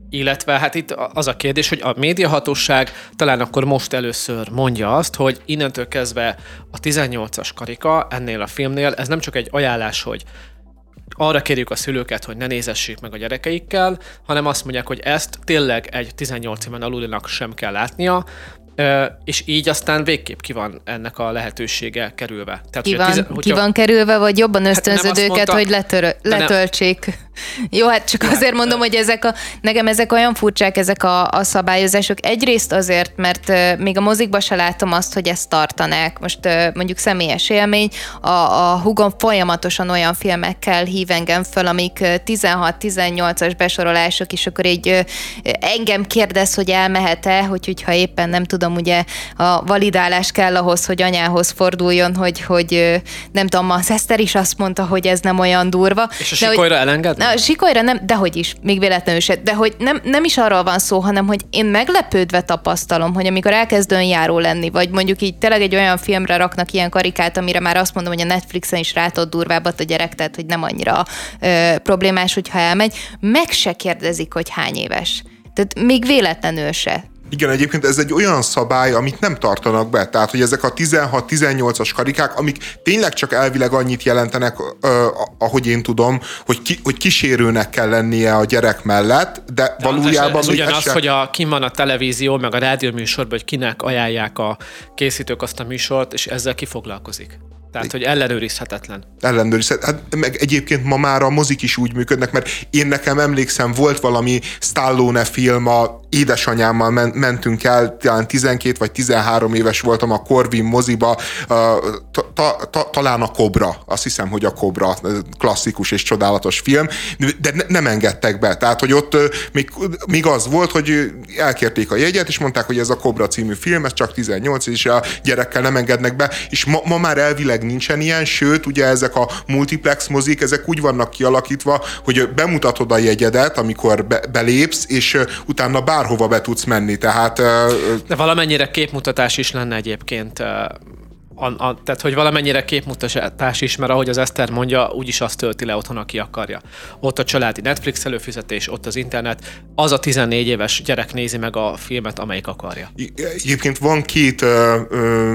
Illetve hát itt az a kérdés, hogy a médiahatóság talán akkor most először mondja azt, hogy innentől kezdve a 18-as karika ennél a filmnél, ez nem csak egy ajánlás, hogy arra kérjük a szülőket, hogy ne nézessék meg a gyerekeikkel, hanem azt mondják, hogy ezt tényleg egy 18 éven alulinak sem kell látnia, és így aztán végképp ki van ennek a lehetősége kerülve. Tehát, ki, van, tize, ki van kerülve, vagy jobban ösztönzöd hát őket, mondta, hogy letör, letöltsék? Nem. Jó, hát csak azért mondom, hogy ezek a, nekem ezek olyan furcsák, ezek a, a szabályozások. Egyrészt azért, mert még a mozikba se látom azt, hogy ezt tartanák. Most mondjuk személyes élmény, a, a hugom folyamatosan olyan filmekkel hív engem föl, amik 16-18-as besorolások, és akkor így engem kérdez, hogy elmehet-e, hogy, hogyha éppen nem tudom, ugye a validálás kell ahhoz, hogy anyához forduljon, hogy, hogy nem tudom, a Szeszter is azt mondta, hogy ez nem olyan durva. És a sikolyra elengedne? Na, sikolyra nem, dehogy is, még véletlenül se, de hogy nem, nem is arról van szó, hanem hogy én meglepődve tapasztalom, hogy amikor elkezd önjáró lenni, vagy mondjuk így tényleg egy olyan filmre raknak ilyen karikát, amire már azt mondom, hogy a Netflixen is rátott durvábbat a gyerek, tehát hogy nem annyira ö, problémás, hogyha elmegy, meg se kérdezik, hogy hány éves. Tehát még véletlenül se. Igen, egyébként ez egy olyan szabály, amit nem tartanak be. Tehát, hogy ezek a 16-18-as karikák, amik tényleg csak elvileg annyit jelentenek, ahogy én tudom, hogy, ki, hogy kísérőnek kell lennie a gyerek mellett, de, de valójában... Ez, ez ugyanaz, se... hogy a, kim van a televízió, meg a rádió műsorban, hogy kinek ajánlják a készítők azt a műsort, és ezzel kifoglalkozik. Tehát, hogy ellenőrizhetetlen. Ellenőrizhetetlen. Hát meg egyébként ma már a mozik is úgy működnek, mert én nekem emlékszem, volt valami Stallone film, a édesanyámmal men- mentünk el, talán 12 vagy 13 éves voltam a Corvin moziba, ta- ta- ta- talán a Kobra, azt hiszem, hogy a Kobra, klasszikus és csodálatos film, de ne- nem engedtek be. Tehát, hogy ott még, még az volt, hogy elkérték a jegyet, és mondták, hogy ez a Kobra című film, ez csak 18, és a gyerekkel nem engednek be, és ma, ma már elvileg nincsen ilyen, sőt, ugye ezek a multiplex mozik, ezek úgy vannak kialakítva, hogy bemutatod a jegyedet, amikor be, belépsz, és utána bárhova be tudsz menni, tehát... De valamennyire képmutatás is lenne egyébként a, a, tehát, hogy valamennyire képmutatás is, mert ahogy az Eszter mondja, úgyis azt tölti le otthon, aki akarja. Ott a családi Netflix előfizetés, ott az internet, az a 14 éves gyerek nézi meg a filmet, amelyik akarja. Egyébként van két ö, ö,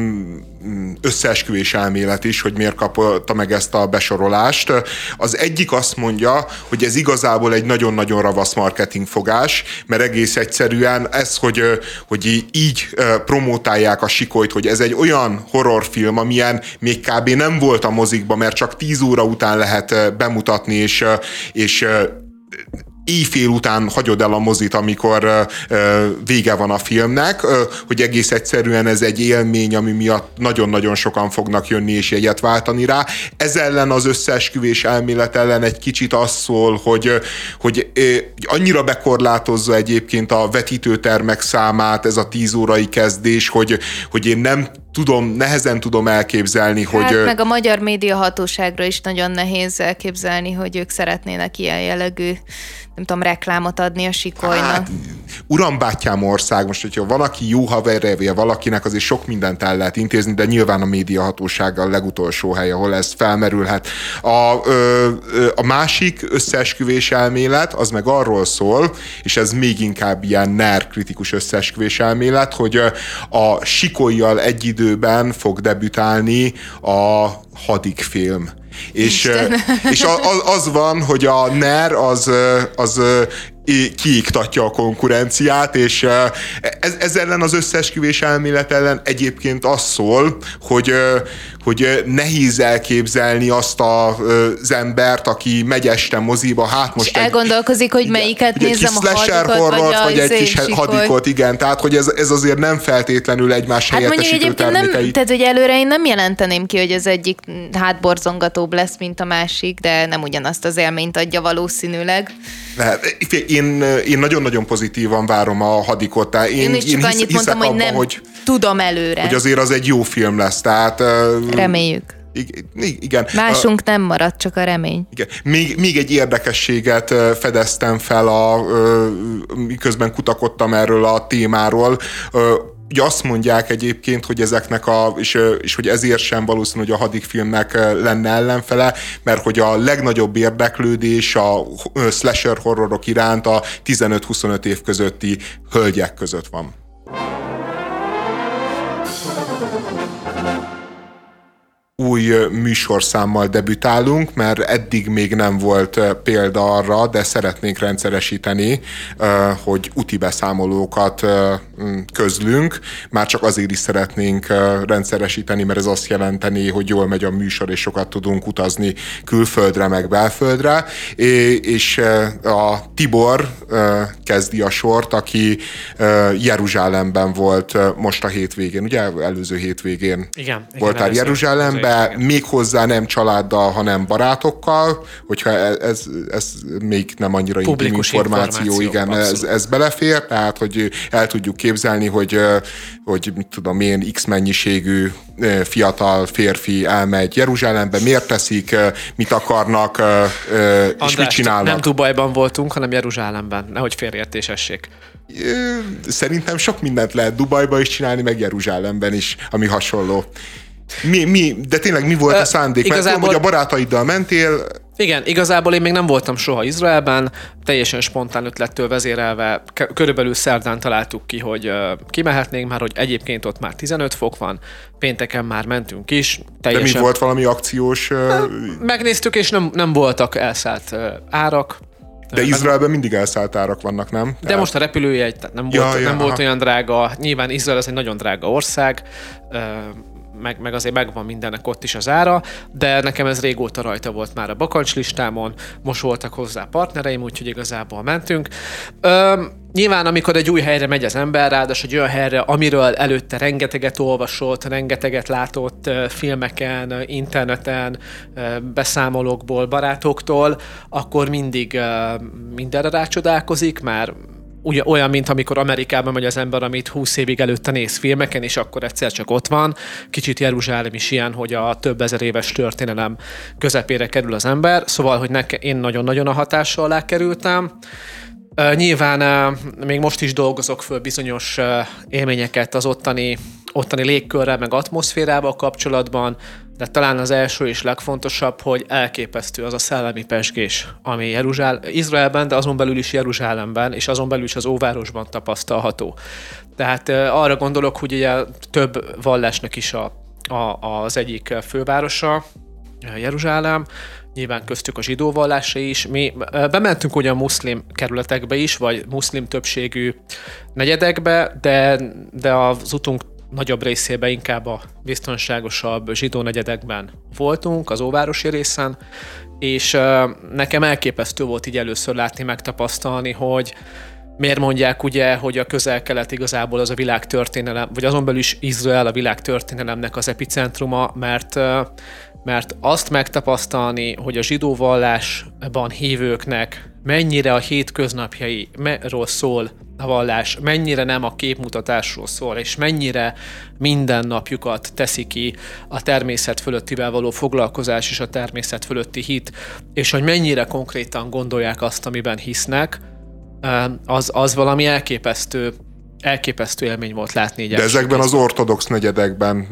összeesküvés elmélet is, hogy miért kapta meg ezt a besorolást. Az egyik azt mondja, hogy ez igazából egy nagyon-nagyon ravasz marketing fogás, mert egész egyszerűen ez, hogy, hogy így promótálják a sikolyt, hogy ez egy olyan horrorfilm, amilyen még kb. nem volt a mozikba, mert csak 10 óra után lehet bemutatni, és, és éjfél után hagyod el a mozit, amikor vége van a filmnek, hogy egész egyszerűen ez egy élmény, ami miatt nagyon-nagyon sokan fognak jönni és jegyet váltani rá. Ez ellen az összeesküvés elmélet ellen egy kicsit az szól, hogy, hogy annyira bekorlátozza egyébként a vetítőtermek számát ez a tíz órai kezdés, hogy, hogy én nem tudom, nehezen tudom elképzelni, hát, hogy... meg a magyar média hatóságra is nagyon nehéz elképzelni, hogy ők szeretnének ilyen jellegű, nem tudom, reklámot adni a sikolynak. Hát, uram bátyám ország, most hogyha van, aki jó haverja valakinek, azért sok mindent el lehet intézni, de nyilván a média hatósága a legutolsó hely, ahol ez felmerülhet. A, ö, a másik összeesküvés elmélet, az meg arról szól, és ez még inkább ilyen NER kritikus összeesküvés elmélet, hogy a sikolyjal egy idő időben fog debütálni a hadik film. És, és az van, hogy a NER az, az kiiktatja a konkurenciát, és ez, ez ellen az összeesküvés elmélet ellen egyébként az szól, hogy, hogy nehéz elképzelni azt a, az embert, aki megy este moziba, hát most és egy, elgondolkozik, hogy melyiket igen, nézem, a hadikat, horror, vagy, vagy egy kis hadikot, igen, tehát hogy ez, ez azért nem feltétlenül egymás hát helyettesítő termékei. Nem, tehát, hogy előre én nem jelenteném ki, hogy ez egyik hátborzongatóbb lesz, mint a másik, de nem ugyanazt az élményt adja valószínűleg. Lehet. Én, én nagyon-nagyon pozitívan várom a hadikot. Én, én is csak én annyit mondtam, abban, hogy nem hogy, tudom előre. Hogy azért az egy jó film lesz. Tehát, Reméljük. Igen. Másunk a, nem maradt, csak a remény. Igen. Még, még egy érdekességet fedeztem fel, a, miközben kutakodtam erről a témáról ugye azt mondják egyébként, hogy ezeknek a, és, és hogy ezért sem valószínű, hogy a hadik filmnek lenne ellenfele, mert hogy a legnagyobb érdeklődés a slasher horrorok iránt a 15-25 év közötti hölgyek között van. Új műsorszámmal debütálunk, mert eddig még nem volt példa arra, de szeretnénk rendszeresíteni, hogy úti beszámolókat közlünk. Már csak azért is szeretnénk rendszeresíteni, mert ez azt jelenteni, hogy jól megy a műsor, és sokat tudunk utazni külföldre, meg belföldre. És a Tibor kezdi a sort, aki Jeruzsálemben volt most a hétvégén, ugye? Előző hétvégén igen, voltál igen, Jeruzsálemben, de még hozzá nem családdal, hanem barátokkal, hogyha ez, ez, ez még nem annyira intim információ, információ, igen, ez, ez belefér, tehát hogy el tudjuk képzelni, hogy, hogy mit tudom én, x mennyiségű fiatal férfi elmegy Jeruzsálembe, miért teszik, mit akarnak, András, és mit csinálnak. Nem Dubajban voltunk, hanem Jeruzsálemben, nehogy félreértésessék. Szerintem sok mindent lehet Dubajba is csinálni, meg Jeruzsálemben is, ami hasonló. Mi, mi, de tényleg mi volt a szándék? Igazából... Mert tudom, hogy a barátaiddal mentél. Igen, igazából én még nem voltam soha Izraelben, teljesen spontán ötlettől vezérelve, körülbelül szerdán találtuk ki, hogy kimehetnénk már, hogy egyébként ott már 15 fok van, pénteken már mentünk is. Teljesen... De mi volt valami akciós... Megnéztük, és nem, nem voltak elszállt árak, de Izraelben mindig elszállt árak vannak, nem? De tehát... most a repülőjegy nem, ja, volt, ja, nem volt olyan drága. Nyilván Izrael az egy nagyon drága ország, meg, meg azért megvan mindennek ott is az ára, de nekem ez régóta rajta volt már a bakancs listámon, most voltak hozzá partnereim, úgyhogy igazából mentünk. Ö, nyilván, amikor egy új helyre megy az ember, ráadásul egy olyan helyre, amiről előtte rengeteget olvasott, rengeteget látott filmeken, interneten, beszámolókból, barátoktól, akkor mindig mindenre rácsodálkozik, már ugye olyan, mint amikor Amerikában megy az ember, amit 20 évig előtte néz filmeken, és akkor egyszer csak ott van. Kicsit Jeruzsálem is ilyen, hogy a több ezer éves történelem közepére kerül az ember, szóval, hogy neke, én nagyon-nagyon a hatással alá kerültem. Nyilván még most is dolgozok föl bizonyos élményeket az ottani, ottani légkörrel, meg atmoszférával kapcsolatban, de talán az első és legfontosabb, hogy elképesztő az a szellemi pesgés, ami Jeruzsál, Izraelben, de azon belül is Jeruzsálemben, és azon belül is az óvárosban tapasztalható. Tehát arra gondolok, hogy ugye több vallásnak is a, a, az egyik fővárosa, Jeruzsálem, nyilván köztük a zsidó vallása is. Mi bementünk ugyan muszlim kerületekbe is, vagy muszlim többségű negyedekbe, de, de az utunk nagyobb részében inkább a biztonságosabb zsidó negyedekben voltunk, az óvárosi részen, és nekem elképesztő volt így először látni, megtapasztalni, hogy miért mondják ugye, hogy a közel-kelet igazából az a világ történelem, vagy azon belül is Izrael a világ történelemnek az epicentruma, mert mert azt megtapasztalni, hogy a zsidó vallásban hívőknek mennyire a hétköznapjairól szól vallás, mennyire nem a képmutatásról szól, és mennyire minden napjukat teszi ki a természet fölöttivel való foglalkozás és a természet fölötti hit, és hogy mennyire konkrétan gondolják azt, amiben hisznek, az, az valami elképesztő elképesztő élmény volt látni. De ezekben az ortodox negyedekben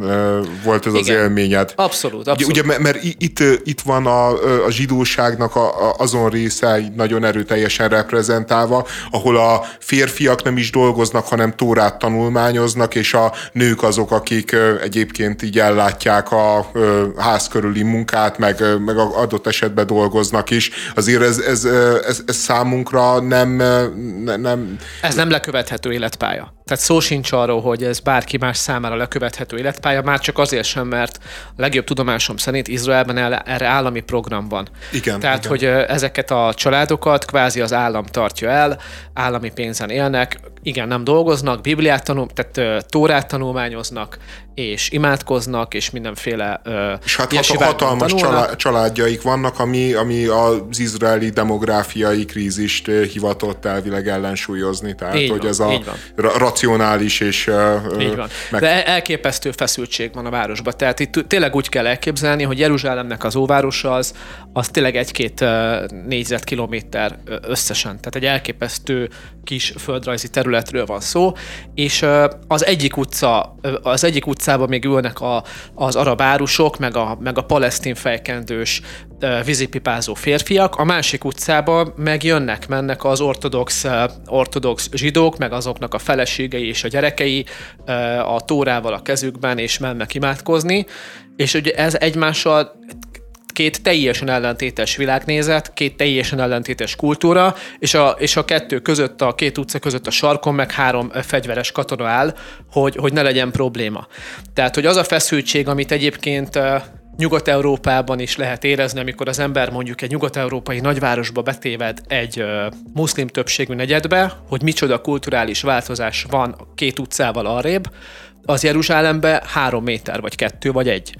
volt ez Igen. az élményed. Abszolút, abszolút. Ugye, mert, mert itt, itt van a, a zsidóságnak a, a, azon része nagyon erőteljesen reprezentálva, ahol a férfiak nem is dolgoznak, hanem tórát tanulmányoznak, és a nők azok, akik egyébként így ellátják a ház körüli munkát, meg, meg adott esetben dolgoznak is. Azért ez, ez, ez, ez számunkra nem, nem... Ez nem lekövethető életpálya életpálya. Tehát szó sincs arról, hogy ez bárki más számára lekövethető életpálya, már csak azért sem, mert a legjobb tudomásom szerint Izraelben erre állami program van. Igen, Tehát, igen. hogy ezeket a családokat kvázi az állam tartja el, állami pénzen élnek, igen, nem dolgoznak, Bibliát tanul, tehát tórát tanulmányoznak, és imádkoznak, és mindenféle És hát hat, hatalmas tanulnak. családjaik vannak, ami, ami az izraeli demográfiai krízist hivatott elvileg ellensúlyozni. Tehát, így hogy van, ez a ra- racionális és... Így van. Meg... De elképesztő feszültség van a városban. Tehát itt tényleg úgy kell elképzelni, hogy Jeruzsálemnek az óvárosa az, az tényleg egy-két négyzetkilométer összesen. Tehát egy elképesztő kis földrajzi területről van szó, és az egyik utca, az egyik utcában még ülnek a, az arab árusok, meg a, meg a palesztin fejkendős vízipipázó férfiak, a másik utcában meg jönnek, mennek az ortodox, ortodox zsidók, meg azoknak a feleségei és a gyerekei a tórával a kezükben, és mennek imádkozni, és ugye ez egymással két teljesen ellentétes világnézet, két teljesen ellentétes kultúra, és a, és a kettő között, a két utca között a sarkon meg három fegyveres katona áll, hogy, hogy ne legyen probléma. Tehát, hogy az a feszültség, amit egyébként Nyugat-Európában is lehet érezni, amikor az ember mondjuk egy nyugat-európai nagyvárosba betéved egy uh, muszlim többségű negyedbe, hogy micsoda kulturális változás van két utcával arrébb, az Jeruzsálembe három méter, vagy kettő, vagy egy.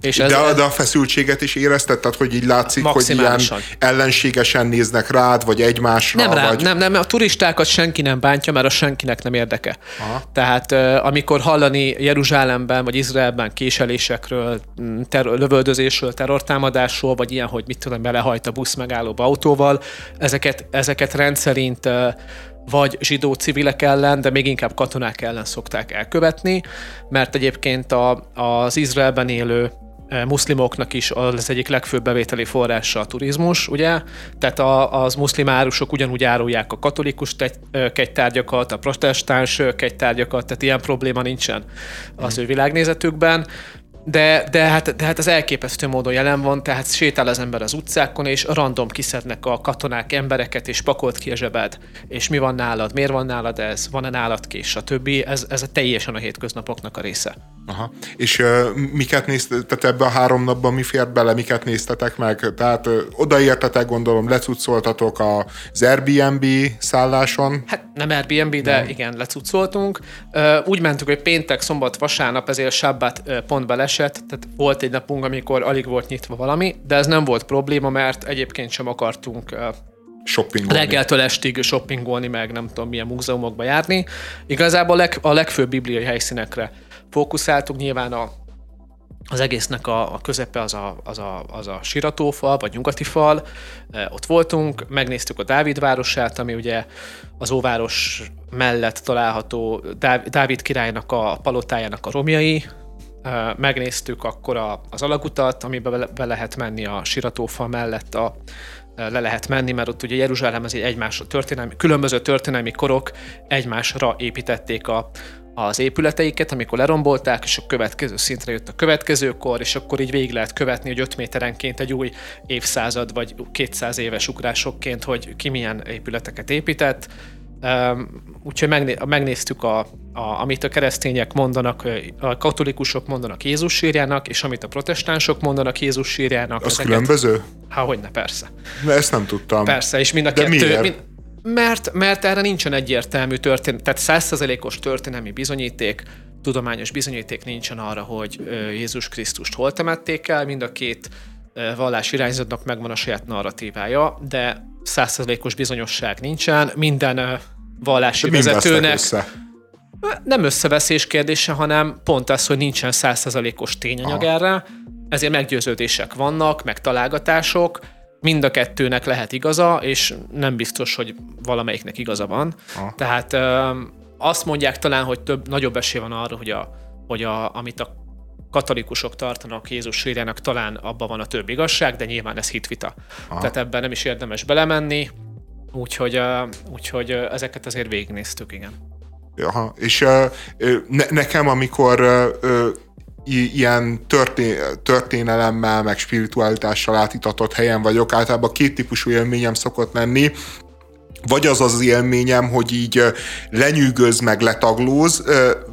És ez, de, ez, de a feszültséget is érezted? Tehát, hogy így látszik, hogy ilyen ellenségesen néznek rád, vagy egymásra? Nem, rá, vagy... nem, nem, a turistákat senki nem bántja, mert a senkinek nem érdeke. Aha. Tehát amikor hallani Jeruzsálemben, vagy Izraelben késelésekről, ter- lövöldözésről, terrortámadásról, vagy ilyen, hogy mit tudom, belehajt a busz megállóba autóval, ezeket, ezeket rendszerint vagy zsidó civilek ellen, de még inkább katonák ellen szokták elkövetni, mert egyébként a, az Izraelben élő e, muszlimoknak is az egyik legfőbb bevételi forrása a turizmus, ugye? Tehát a, az muszlim árusok ugyanúgy árulják a katolikus kegytárgyakat, a protestáns kegytárgyakat, tehát ilyen probléma nincsen az ő világnézetükben. De, de, hát, de hát az elképesztő módon jelen van, tehát sétál az ember az utcákon, és random kiszednek a katonák embereket, és pakolt ki a zsebed, és mi van nálad, miért van nálad ez, van-e nálad kés, stb. Ez, ez a teljesen a hétköznapoknak a része. Aha. És uh, miket néztetek ebbe a három napban, mi fért bele, miket néztetek meg? Tehát uh, odaértetek, gondolom, lecucoltatok az Airbnb szálláson? Hát nem Airbnb, de nem. igen, lecucoltunk. Uh, úgy mentünk, hogy péntek, szombat, vasárnap, ezért Sabbat uh, pont belesett, tehát volt egy napunk, amikor alig volt nyitva valami, de ez nem volt probléma, mert egyébként sem akartunk uh, shoppingolni. Reggeltől estig shoppingolni, meg nem tudom milyen múzeumokba járni. Igazából a, leg, a legfőbb bibliai helyszínekre fókuszáltunk, nyilván a, az egésznek a, a közepe az a, az, a, az a Siratófal, vagy Nyugati fal. E, ott voltunk, megnéztük a Dávid városát, ami ugye az óváros mellett található Dávid királynak a palotájának a romjai. E, megnéztük akkor a, az alagutat, amiben be, lehet menni a Siratófal mellett a, e, le lehet menni, mert ott ugye Jeruzsálem az egy egymásra történelmi, különböző történelmi korok egymásra építették a, az épületeiket, amikor lerombolták, és a következő szintre jött a következő kor, és akkor így végig lehet követni, hogy 5 méterenként egy új évszázad vagy 200 éves ugrásokként, hogy ki milyen épületeket épített. Úgyhogy megné- megnéztük, a, a, amit a keresztények mondanak, a katolikusok mondanak Jézus sírjának, és amit a protestánsok mondanak Jézus sírjának. Az ezeket... különböző? Há, hogyne, persze. De ezt nem tudtam. Persze, és mind a De kettő... Miért? Mind, mert, mert erre nincsen egyértelmű történet, tehát százszerzelékos történelmi bizonyíték, tudományos bizonyíték nincsen arra, hogy Jézus Krisztust hol temették el, mind a két vallás irányzatnak megvan a saját narratívája, de százszerzelékos bizonyosság nincsen, minden vallási vezetőnek... Össze? Nem összeveszés kérdése, hanem pont az, hogy nincsen százszerzelékos tényanyag Aha. erre, ezért meggyőződések vannak, meg találgatások, mind a kettőnek lehet igaza, és nem biztos, hogy valamelyiknek igaza van. Ha. Tehát azt mondják talán, hogy több, nagyobb esély van arra, hogy, a, hogy a, amit a katolikusok tartanak Jézus sírjának, talán abban van a több igazság, de nyilván ez hitvita. Aha. Tehát ebben nem is érdemes belemenni, úgyhogy, úgyhogy ezeket azért végignéztük, igen. Aha. És uh, ne, nekem, amikor uh, ilyen történ- történelemmel, meg spiritualitással átitatott helyen vagyok, általában két típusú élményem szokott lenni vagy az az élményem, hogy így lenyűgöz meg letaglóz,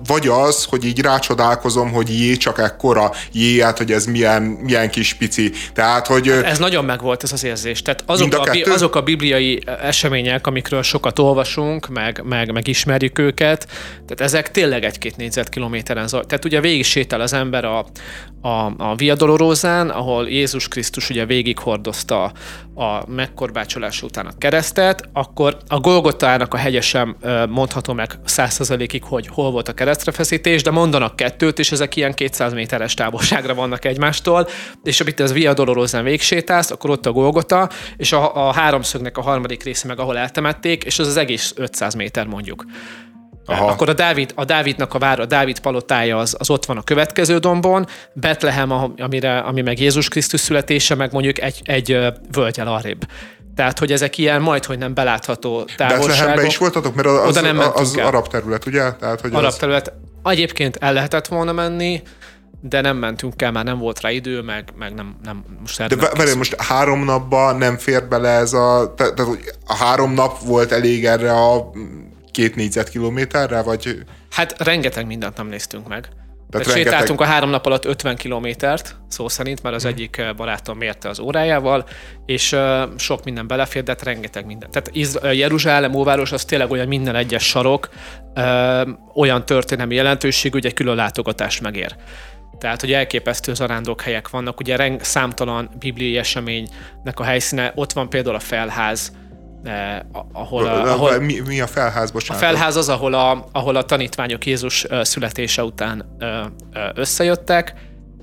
vagy az, hogy így rácsodálkozom, hogy jé, csak ekkora, jé, hát, hogy ez milyen, milyen kis pici. Tehát, hogy... Hát ez nagyon megvolt ez az érzés. Tehát azok a, a azok a bibliai események, amikről sokat olvasunk, meg, meg, meg ismerjük őket, tehát ezek tényleg egy-két négyzetkilométeren zaj. Tehát ugye végig sétál az ember a, a, a Via Dolorozán, ahol Jézus Krisztus ugye végig hordozta a megkorbácsolás után a keresztet, akkor a Golgotának a hegye sem mondható meg százszerzalékig, hogy hol volt a keresztrefeszítés, de mondanak kettőt, és ezek ilyen 200 méteres távolságra vannak egymástól, és amit ez Via Dolorozán végsétálsz, akkor ott a Golgota, és a, a háromszögnek a harmadik része meg, ahol eltemették, és az az egész 500 méter mondjuk. Aha. Akkor a, Dávid, a Dávidnak a vár, a Dávid palotája az, az ott van a következő dombon, Betlehem, amire, ami meg Jézus Krisztus születése, meg mondjuk egy, egy völgyel arrébb. Tehát, hogy ezek ilyen majd, hogy nem belátható távolságok. Betlehemben is voltatok, mert az, Oda nem az, az arab terület, ugye? Tehát, hogy arab az... terület. Egyébként el lehetett volna menni, de nem mentünk el, már nem volt rá idő, meg, meg nem, nem most De várj, most három napban nem fér bele ez a... Tehát a három nap volt elég erre a két négyzetkilométerre, vagy... Hát rengeteg mindent nem néztünk meg. Tehát rengeteg... sétáltunk a három nap alatt 50 kilométert, szó szerint, mert az hmm. egyik barátom mérte az órájával, és uh, sok minden belefér, de hát rengeteg minden. Tehát eh, Jeruzsálem óváros az tényleg olyan minden egyes sarok, uh, olyan történelmi jelentőség, hogy egy külön látogatást megér. Tehát, hogy elképesztő zarándok helyek vannak, ugye reng, számtalan bibliai eseménynek a helyszíne, ott van például a felház, eh, ahol, a, ahol mi, mi a felház, bocsánat? A felház az, ahol a, ahol a tanítványok Jézus születése után összejöttek,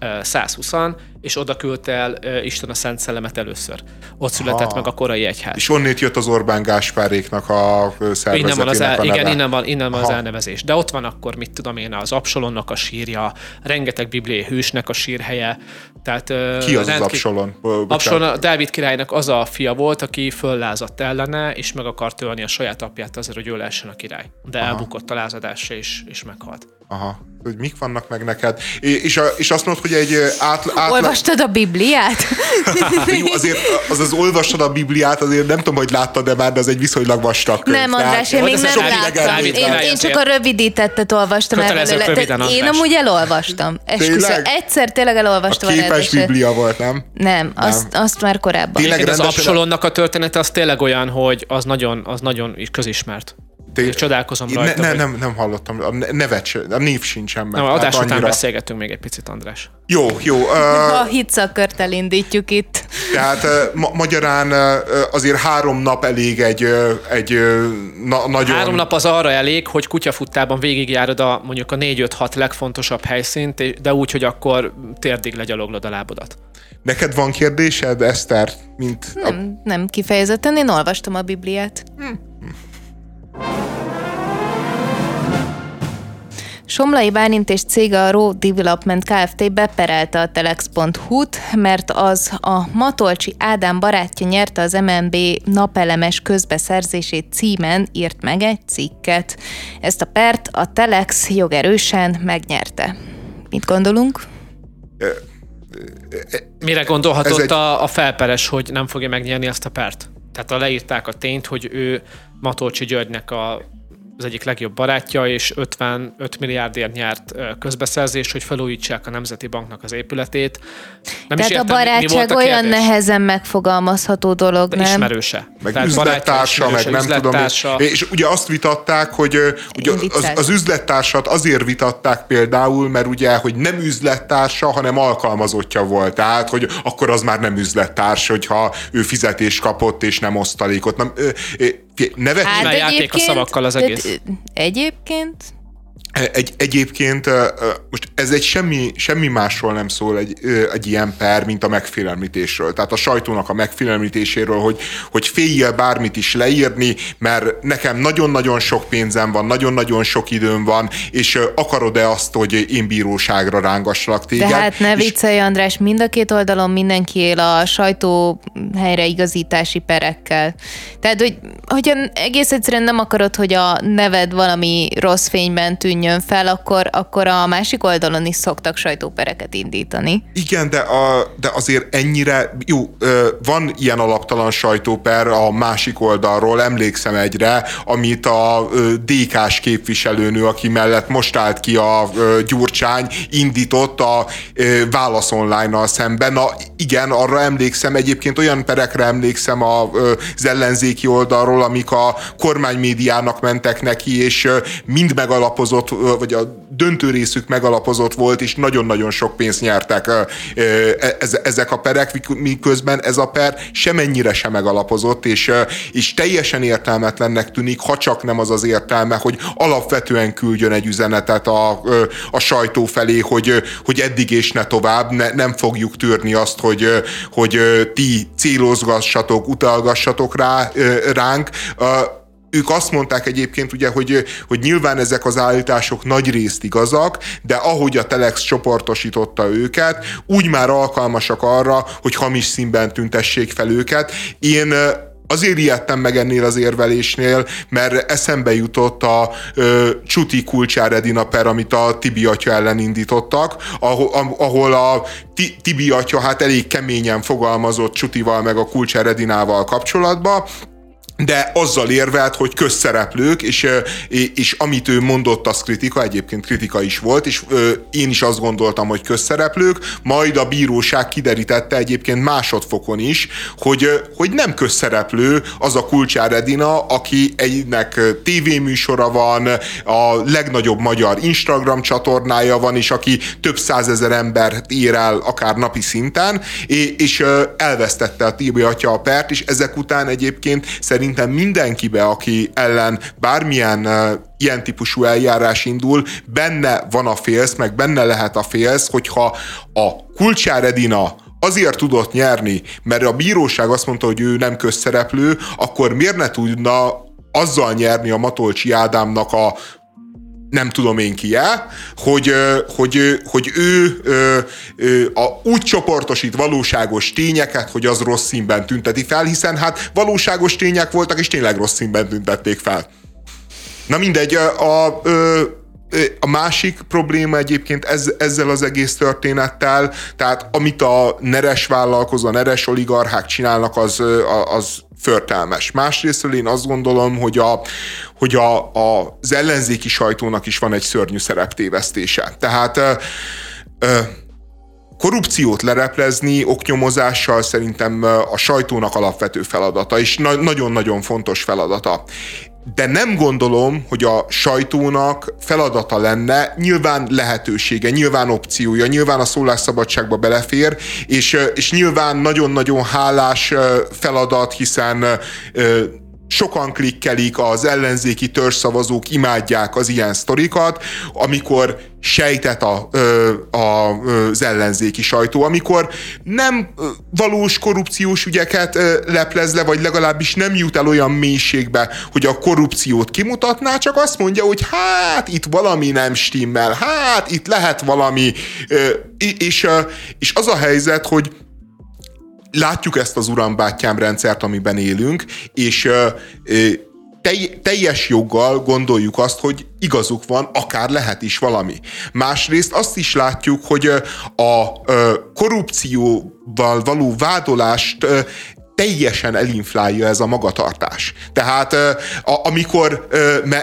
120-an, és oda küldte el Isten a Szent Szellemet először. Ott született ha. meg a korai egyház. És onnét jött az Orbán Gáspáréknak a szervezetének innen van az el, a Igen, innen van, innen van az elnevezés. De ott van akkor, mit tudom én, az Absolonnak a sírja, rengeteg bibliai hősnek a sírhelye. Tehát, Ki az rendkív... az Absolon? Absolon Dávid királynak az a fia volt, aki föllázadt ellene, és meg akart ölni a saját apját azért, hogy ő lehessen a király. De Aha. elbukott a lázadásra, és, és meghalt. Aha, hogy mik vannak meg neked. És, a, és azt mondod, hogy egy át, át, Olvastad a Bibliát? Jó, azért az az olvastad a Bibliát, azért nem tudom, hogy láttad de már, de az egy viszonylag vastag könyv. Nem, András, én még nem láttam. Én, én csak a rövidítettet olvastam el belőle. Én amúgy elolvastam. Esküszöm. Egyszer tényleg elolvastam. A képes Biblia volt, nem? Nem, azt, azt már korábban. Tényleg az Absalonnak a története az tényleg olyan, hogy az nagyon, az nagyon közismert. Té- csodálkozom rajta. Ne, ne, nem, nem hallottam, a nevet a név sincsen meg. Nem, adás hát annyira... után beszélgetünk még egy picit, András. Jó, jó. Uh, a hitszakört elindítjuk itt. Tehát uh, ma- magyarán uh, azért három nap elég egy, uh, egy uh, na- nagyon... Három nap az arra elég, hogy kutyafuttában végigjárod a mondjuk a 4-5-6 legfontosabb helyszínt, de úgy, hogy akkor térdig legyaloglod a lábodat. Neked van kérdésed, Eszter? Mint nem, a... nem kifejezetten, én olvastam a Bibliát. Hm. Somlai Bálint és cége a Raw Development Kft. beperelte a Telex.hu-t, mert az a Matolcsi Ádám barátja nyerte az MNB napelemes közbeszerzését címen írt meg egy cikket. Ezt a pert a Telex jogerősen megnyerte. Mit gondolunk? Mire gondolhatott egy... a, a felperes, hogy nem fogja megnyerni ezt a pert? Tehát a leírták a tényt, hogy ő Matolcsi Györgynek a az egyik legjobb barátja, és 55 milliárdért nyert közbeszerzés, hogy felújítsák a Nemzeti Banknak az épületét. Nem Tehát is értem, a barátság a olyan nehezen megfogalmazható dolog, De nem? Ismerőse. Meg Tehát üzlettársa, meg nem üzlettársa. tudom. És ugye azt vitatták, hogy ugye az, az üzlettársat azért vitatták például, mert ugye, hogy nem üzlettársa, hanem alkalmazottja volt. Tehát, hogy akkor az már nem üzlettárs, hogyha ő fizetést kapott és nem osztalékot. Nem, nevetni. Hát játék a szavakkal az egész. Egyébként egy, egyébként most ez egy semmi, semmi másról nem szól egy, egy ilyen per, mint a megfélemlítésről. Tehát a sajtónak a megfélemlítéséről, hogy, hogy féljél bármit is leírni, mert nekem nagyon-nagyon sok pénzem van, nagyon-nagyon sok időm van, és akarod-e azt, hogy én bíróságra rángassalak téged? De hát ne viccelj, András, mind a két oldalon mindenki él a sajtó helyreigazítási perekkel. Tehát, hogy, hogy egész egyszerűen nem akarod, hogy a neved valami rossz fényben tűnjön tűnjön fel, akkor, akkor a másik oldalon is szoktak sajtópereket indítani. Igen, de, a, de azért ennyire, jó, van ilyen alaptalan sajtóper a másik oldalról, emlékszem egyre, amit a DK-s képviselőnő, aki mellett most állt ki a Gyurcsány, indított a Válasz Online-nal szemben. Na igen, arra emlékszem, egyébként olyan perekre emlékszem az ellenzéki oldalról, amik a kormánymédiának mentek neki, és mind megalapozott vagy a döntő részük megalapozott volt, és nagyon-nagyon sok pénzt nyertek e, ezek a perek, miközben ez a per semennyire sem megalapozott, és, és teljesen értelmetlennek tűnik, ha csak nem az az értelme, hogy alapvetően küldjön egy üzenetet a, a sajtó felé, hogy, hogy eddig és ne tovább, ne, nem fogjuk tűrni azt, hogy, hogy ti célozgassatok, utalgassatok rá, ránk ők azt mondták egyébként ugye, hogy, hogy nyilván ezek az állítások nagy részt igazak, de ahogy a Telex csoportosította őket, úgy már alkalmasak arra, hogy hamis színben tüntessék fel őket. Én azért ijedtem meg ennél az érvelésnél, mert eszembe jutott a ö, Csuti Kulcsár Edina per, amit a Tibi atya ellen indítottak, ahol, ahol a Tibi atya hát elég keményen fogalmazott Csutival meg a Kulcsár Edinával kapcsolatban, de azzal érvelt, hogy közszereplők, és, és amit ő mondott, az kritika, egyébként kritika is volt, és én is azt gondoltam, hogy közszereplők, majd a bíróság kiderítette egyébként másodfokon is, hogy, hogy nem közszereplő az a Kulcsár Edina, aki egynek tévéműsora van, a legnagyobb magyar Instagram csatornája van, és aki több százezer embert ér el akár napi szinten, és elvesztette a TV atya a pert, és ezek után egyébként szerint szerintem mindenkibe, aki ellen bármilyen ilyen típusú eljárás indul, benne van a félsz, meg benne lehet a félsz, hogyha a Kulcsár Edina azért tudott nyerni, mert a bíróság azt mondta, hogy ő nem közszereplő, akkor miért ne tudna azzal nyerni a Matolcsi Ádámnak a nem tudom én ki -e, hogy, hogy, hogy ő, a, úgy csoportosít valóságos tényeket, hogy az rossz színben tünteti fel, hiszen hát valóságos tények voltak, és tényleg rossz színben tüntették fel. Na mindegy, a, a, a másik probléma egyébként ez, ezzel az egész történettel, tehát amit a neres vállalkozó, a neres oligarchák csinálnak, az, az förtelmes. Másrésztről én azt gondolom, hogy, a, hogy a, a, az ellenzéki sajtónak is van egy szörnyű szereptévesztése. Tehát ö, ö, korrupciót lereplezni oknyomozással szerintem a sajtónak alapvető feladata, és na- nagyon-nagyon fontos feladata de nem gondolom, hogy a sajtónak feladata lenne, nyilván lehetősége, nyilván opciója, nyilván a szólásszabadságba belefér, és, és nyilván nagyon-nagyon hálás feladat, hiszen sokan klikkelik, az ellenzéki törzszavazók imádják az ilyen sztorikat, amikor sejtet a, a, az ellenzéki sajtó, amikor nem valós korrupciós ügyeket leplez le, vagy legalábbis nem jut el olyan mélységbe, hogy a korrupciót kimutatná, csak azt mondja, hogy hát itt valami nem stimmel, hát itt lehet valami, és, és az a helyzet, hogy látjuk ezt az urambátyám rendszert, amiben élünk, és teljes joggal gondoljuk azt, hogy igazuk van, akár lehet is valami. Másrészt azt is látjuk, hogy a korrupcióval való vádolást teljesen elinflálja ez a magatartás. Tehát a, amikor,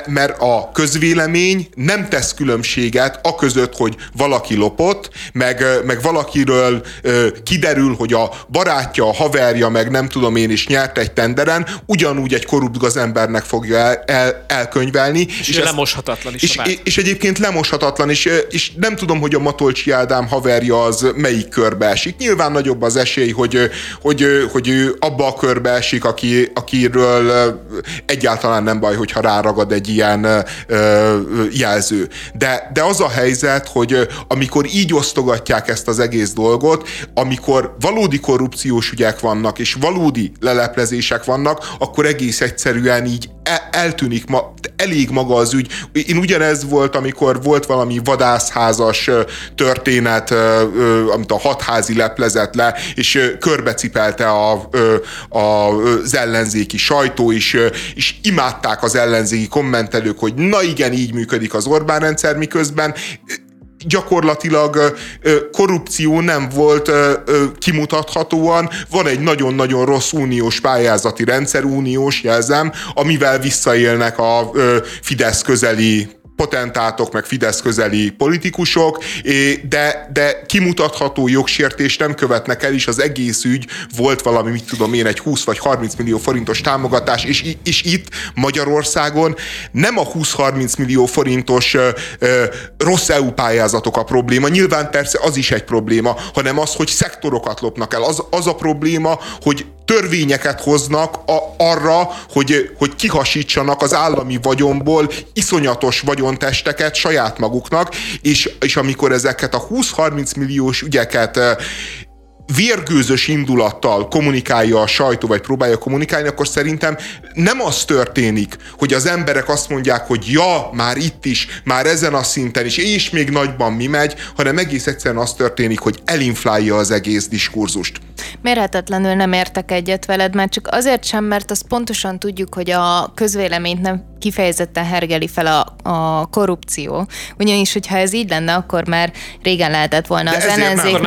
mert a közvélemény nem tesz különbséget a között, hogy valaki lopott, meg, meg valakiről kiderül, hogy a barátja, a haverja, meg nem tudom én is nyert egy tenderen, ugyanúgy egy korrupt gazembernek fogja el, el, elkönyvelni. És, és lemoshatatlan is. És, és, és egyébként lemoshatatlan, és, és nem tudom, hogy a Matolcsi Ádám haverja az melyik körbe esik. Nyilván nagyobb az esély, hogy, hogy, hogy ő abba a körbe esik, aki, akiről egyáltalán nem baj, hogyha ráragad egy ilyen jelző. De, de az a helyzet, hogy amikor így osztogatják ezt az egész dolgot, amikor valódi korrupciós ügyek vannak, és valódi leleplezések vannak, akkor egész egyszerűen így el, eltűnik ma, elég maga az ügy. Én ugyanez volt, amikor volt valami vadászházas történet, amit a hatházi leplezett le, és körbecipelte a, a, az ellenzéki sajtó is, és imádták az ellenzéki kommentelők, hogy na igen, így működik az Orbán rendszer, miközben gyakorlatilag korrupció nem volt kimutathatóan. Van egy nagyon-nagyon rossz uniós pályázati rendszer, uniós jelzem, amivel visszaélnek a Fidesz közeli potentátok, meg Fidesz közeli politikusok, de, de kimutatható jogsértést nem követnek el, és az egész ügy volt valami, mit tudom én, egy 20 vagy 30 millió forintos támogatás, és, és itt Magyarországon nem a 20-30 millió forintos ö, ö, rossz EU pályázatok a probléma, nyilván persze az is egy probléma, hanem az, hogy szektorokat lopnak el. Az, az a probléma, hogy törvényeket hoznak a, arra, hogy, hogy kihasítsanak az állami vagyonból iszonyatos vagyontesteket saját maguknak, és, és amikor ezeket a 20-30 milliós ügyeket vérgőzös indulattal kommunikálja a sajtó, vagy próbálja kommunikálni, akkor szerintem nem az történik, hogy az emberek azt mondják, hogy ja, már itt is, már ezen a szinten is, és még nagyban mi megy, hanem egész egyszerűen az történik, hogy elinflálja az egész diskurzust. Mérhetetlenül nem értek egyet veled, mert csak azért sem, mert azt pontosan tudjuk, hogy a közvéleményt nem kifejezetten hergeli fel a, a korrupció. Ugyanis, hogyha ez így lenne, akkor már régen lehetett volna de az ellenzék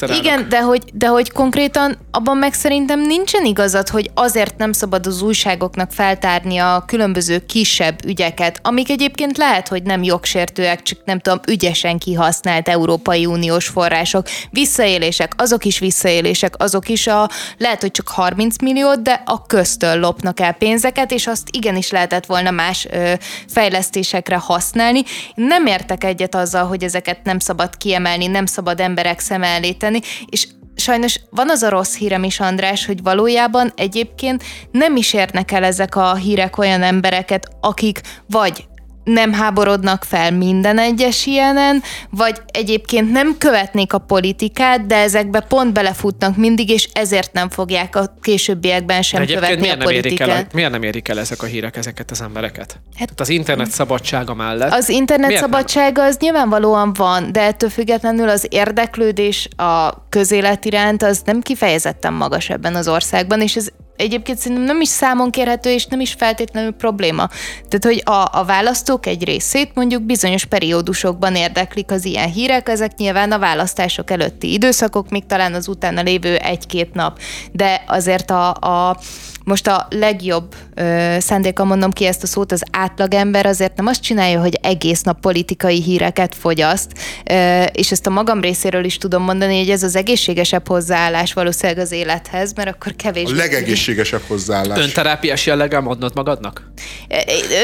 megválasztásnál. Igen, de hogy, de hogy konkrétan abban meg szerintem nincsen igazad, hogy azért nem szabad az újságoknak feltárni a különböző kisebb ügyeket, amik egyébként lehet, hogy nem jogsértőek, csak nem tudom, ügyesen kihasznált Európai Uniós források. Visszaélések, azok is visszaélések, azok is a, lehet, hogy csak 30 milliót, de a köztől lopnak el pénzeket, és azt igenis lehetett volna más ö, fejlesztésekre használni. Nem értek egyet azzal, hogy ezeket nem szabad kiemelni, nem szabad emberek szem elé tenni, és sajnos van az a rossz hírem is, András, hogy valójában egyébként nem is érnek el ezek a hírek olyan embereket, akik vagy nem háborodnak fel minden egyes ilyenen, vagy egyébként nem követnék a politikát, de ezekbe pont belefutnak mindig, és ezért nem fogják a későbbiekben sem követni miért a nem politikát. Érik el, miért nem érik el ezek a hírek ezeket az embereket? Hát, Tehát az internet szabadsága mellett. Az internet szabadsága nem? az nyilvánvalóan van, de ettől függetlenül az érdeklődés a közélet iránt az nem kifejezetten magas ebben az országban, és ez egyébként szerintem nem is számon kérhető, és nem is feltétlenül probléma. Tehát, hogy a, a választók egy részét mondjuk bizonyos periódusokban érdeklik az ilyen hírek, ezek nyilván a választások előtti időszakok, még talán az utána lévő egy-két nap. De azért a, a most a legjobb ö, szándéka mondom ki ezt a szót, az átlagember azért nem azt csinálja, hogy egész nap politikai híreket fogyaszt, ö, és ezt a magam részéről is tudom mondani, hogy ez az egészségesebb hozzáállás valószínűleg az élethez, mert akkor kevés. A legegészségesebb hozzáállás. Önterápiás jelleggel mondod magadnak?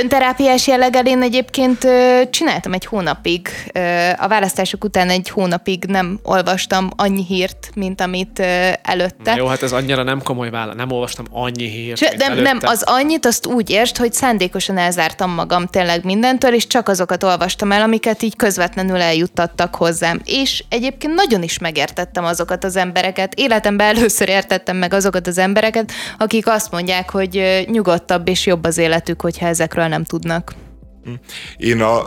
Önterápiás jelleggel én egyébként ö, csináltam egy hónapig. Ö, a választások után egy hónapig nem olvastam annyi hírt, mint amit ö, előtte. Na jó, hát ez annyira nem komoly válasz. Nem olvastam annyi hírt. nem, nem, az annyit, azt úgy értsd, hogy szándékosan elzártam magam tényleg mindentől, és csak azokat olvastam el, amiket így közvetlenül eljuttattak hozzám. És egyébként nagyon is megértettem azokat az embereket. Életemben először értettem meg azokat az embereket, akik azt mondják, hogy nyugodtabb és jobb az életük, hogyha ezekről nem tudnak. Én a,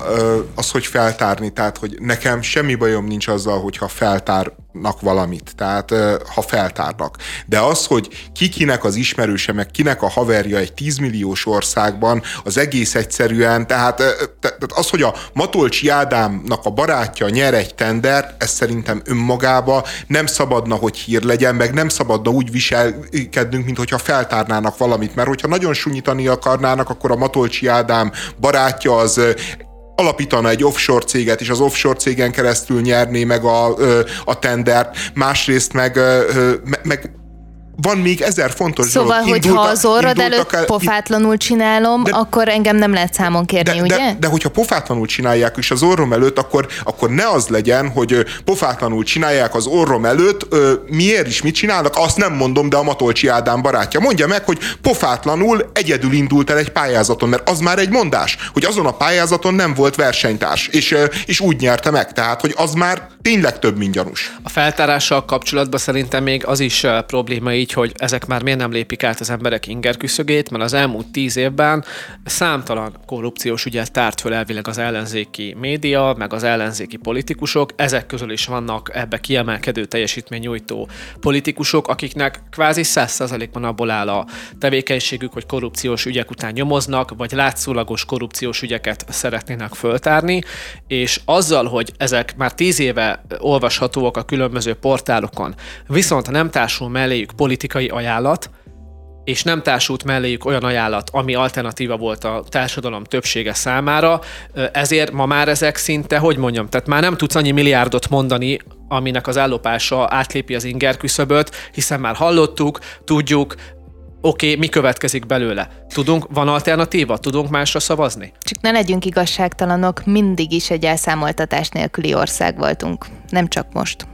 az, hogy feltárni, tehát, hogy nekem semmi bajom nincs azzal, hogyha feltár nak valamit, tehát ha feltárnak. De az, hogy kikinek az ismerőse, meg kinek a haverja egy 10 milliós országban, az egész egyszerűen, tehát, tehát az, hogy a Matolcsi Ádámnak a barátja nyer egy tendert, ez szerintem önmagába nem szabadna, hogy hír legyen, meg nem szabadna úgy viselkednünk, mint hogyha feltárnának valamit, mert hogyha nagyon sunyítani akarnának, akkor a Matolcsi Ádám barátja az alapítana egy offshore céget, és az offshore cégen keresztül nyerné meg a, a tendert, másrészt meg, meg van még ezer fontos szóval, dolog. Szóval, hogyha az orrod előtt el, pofátlanul csinálom, de, akkor engem nem lehet számon kérni, de, ugye? De, de hogyha pofátlanul csinálják is az orrom előtt, akkor, akkor ne az legyen, hogy pofátlanul csinálják az orrom előtt, miért is mit csinálnak, azt nem mondom, de a Matolcsi Ádám barátja mondja meg, hogy pofátlanul egyedül indult el egy pályázaton, mert az már egy mondás, hogy azon a pályázaton nem volt versenytárs, és, és úgy nyerte meg, tehát, hogy az már tényleg több, mint gyanús. A feltárással kapcsolatban szerintem még az is probléma így, hogy ezek már miért nem lépik át az emberek inger küszögét, mert az elmúlt tíz évben számtalan korrupciós ügyet tárt föl elvileg az ellenzéki média, meg az ellenzéki politikusok. Ezek közül is vannak ebbe kiemelkedő teljesítménynyújtó politikusok, akiknek kvázi 100%-ban abból áll a tevékenységük, hogy korrupciós ügyek után nyomoznak, vagy látszólagos korrupciós ügyeket szeretnének föltárni, és azzal, hogy ezek már tíz éve olvashatóak a különböző portálokon, viszont nem társul melléjük politikai ajánlat, és nem társult melléjük olyan ajánlat, ami alternatíva volt a társadalom többsége számára, ezért ma már ezek szinte, hogy mondjam, tehát már nem tudsz annyi milliárdot mondani, aminek az ellopása átlépi az inger küszöböt, hiszen már hallottuk, tudjuk, oké, okay, mi következik belőle? Tudunk, van alternatíva? Tudunk másra szavazni? Csak ne legyünk igazságtalanok, mindig is egy elszámoltatás nélküli ország voltunk, nem csak most.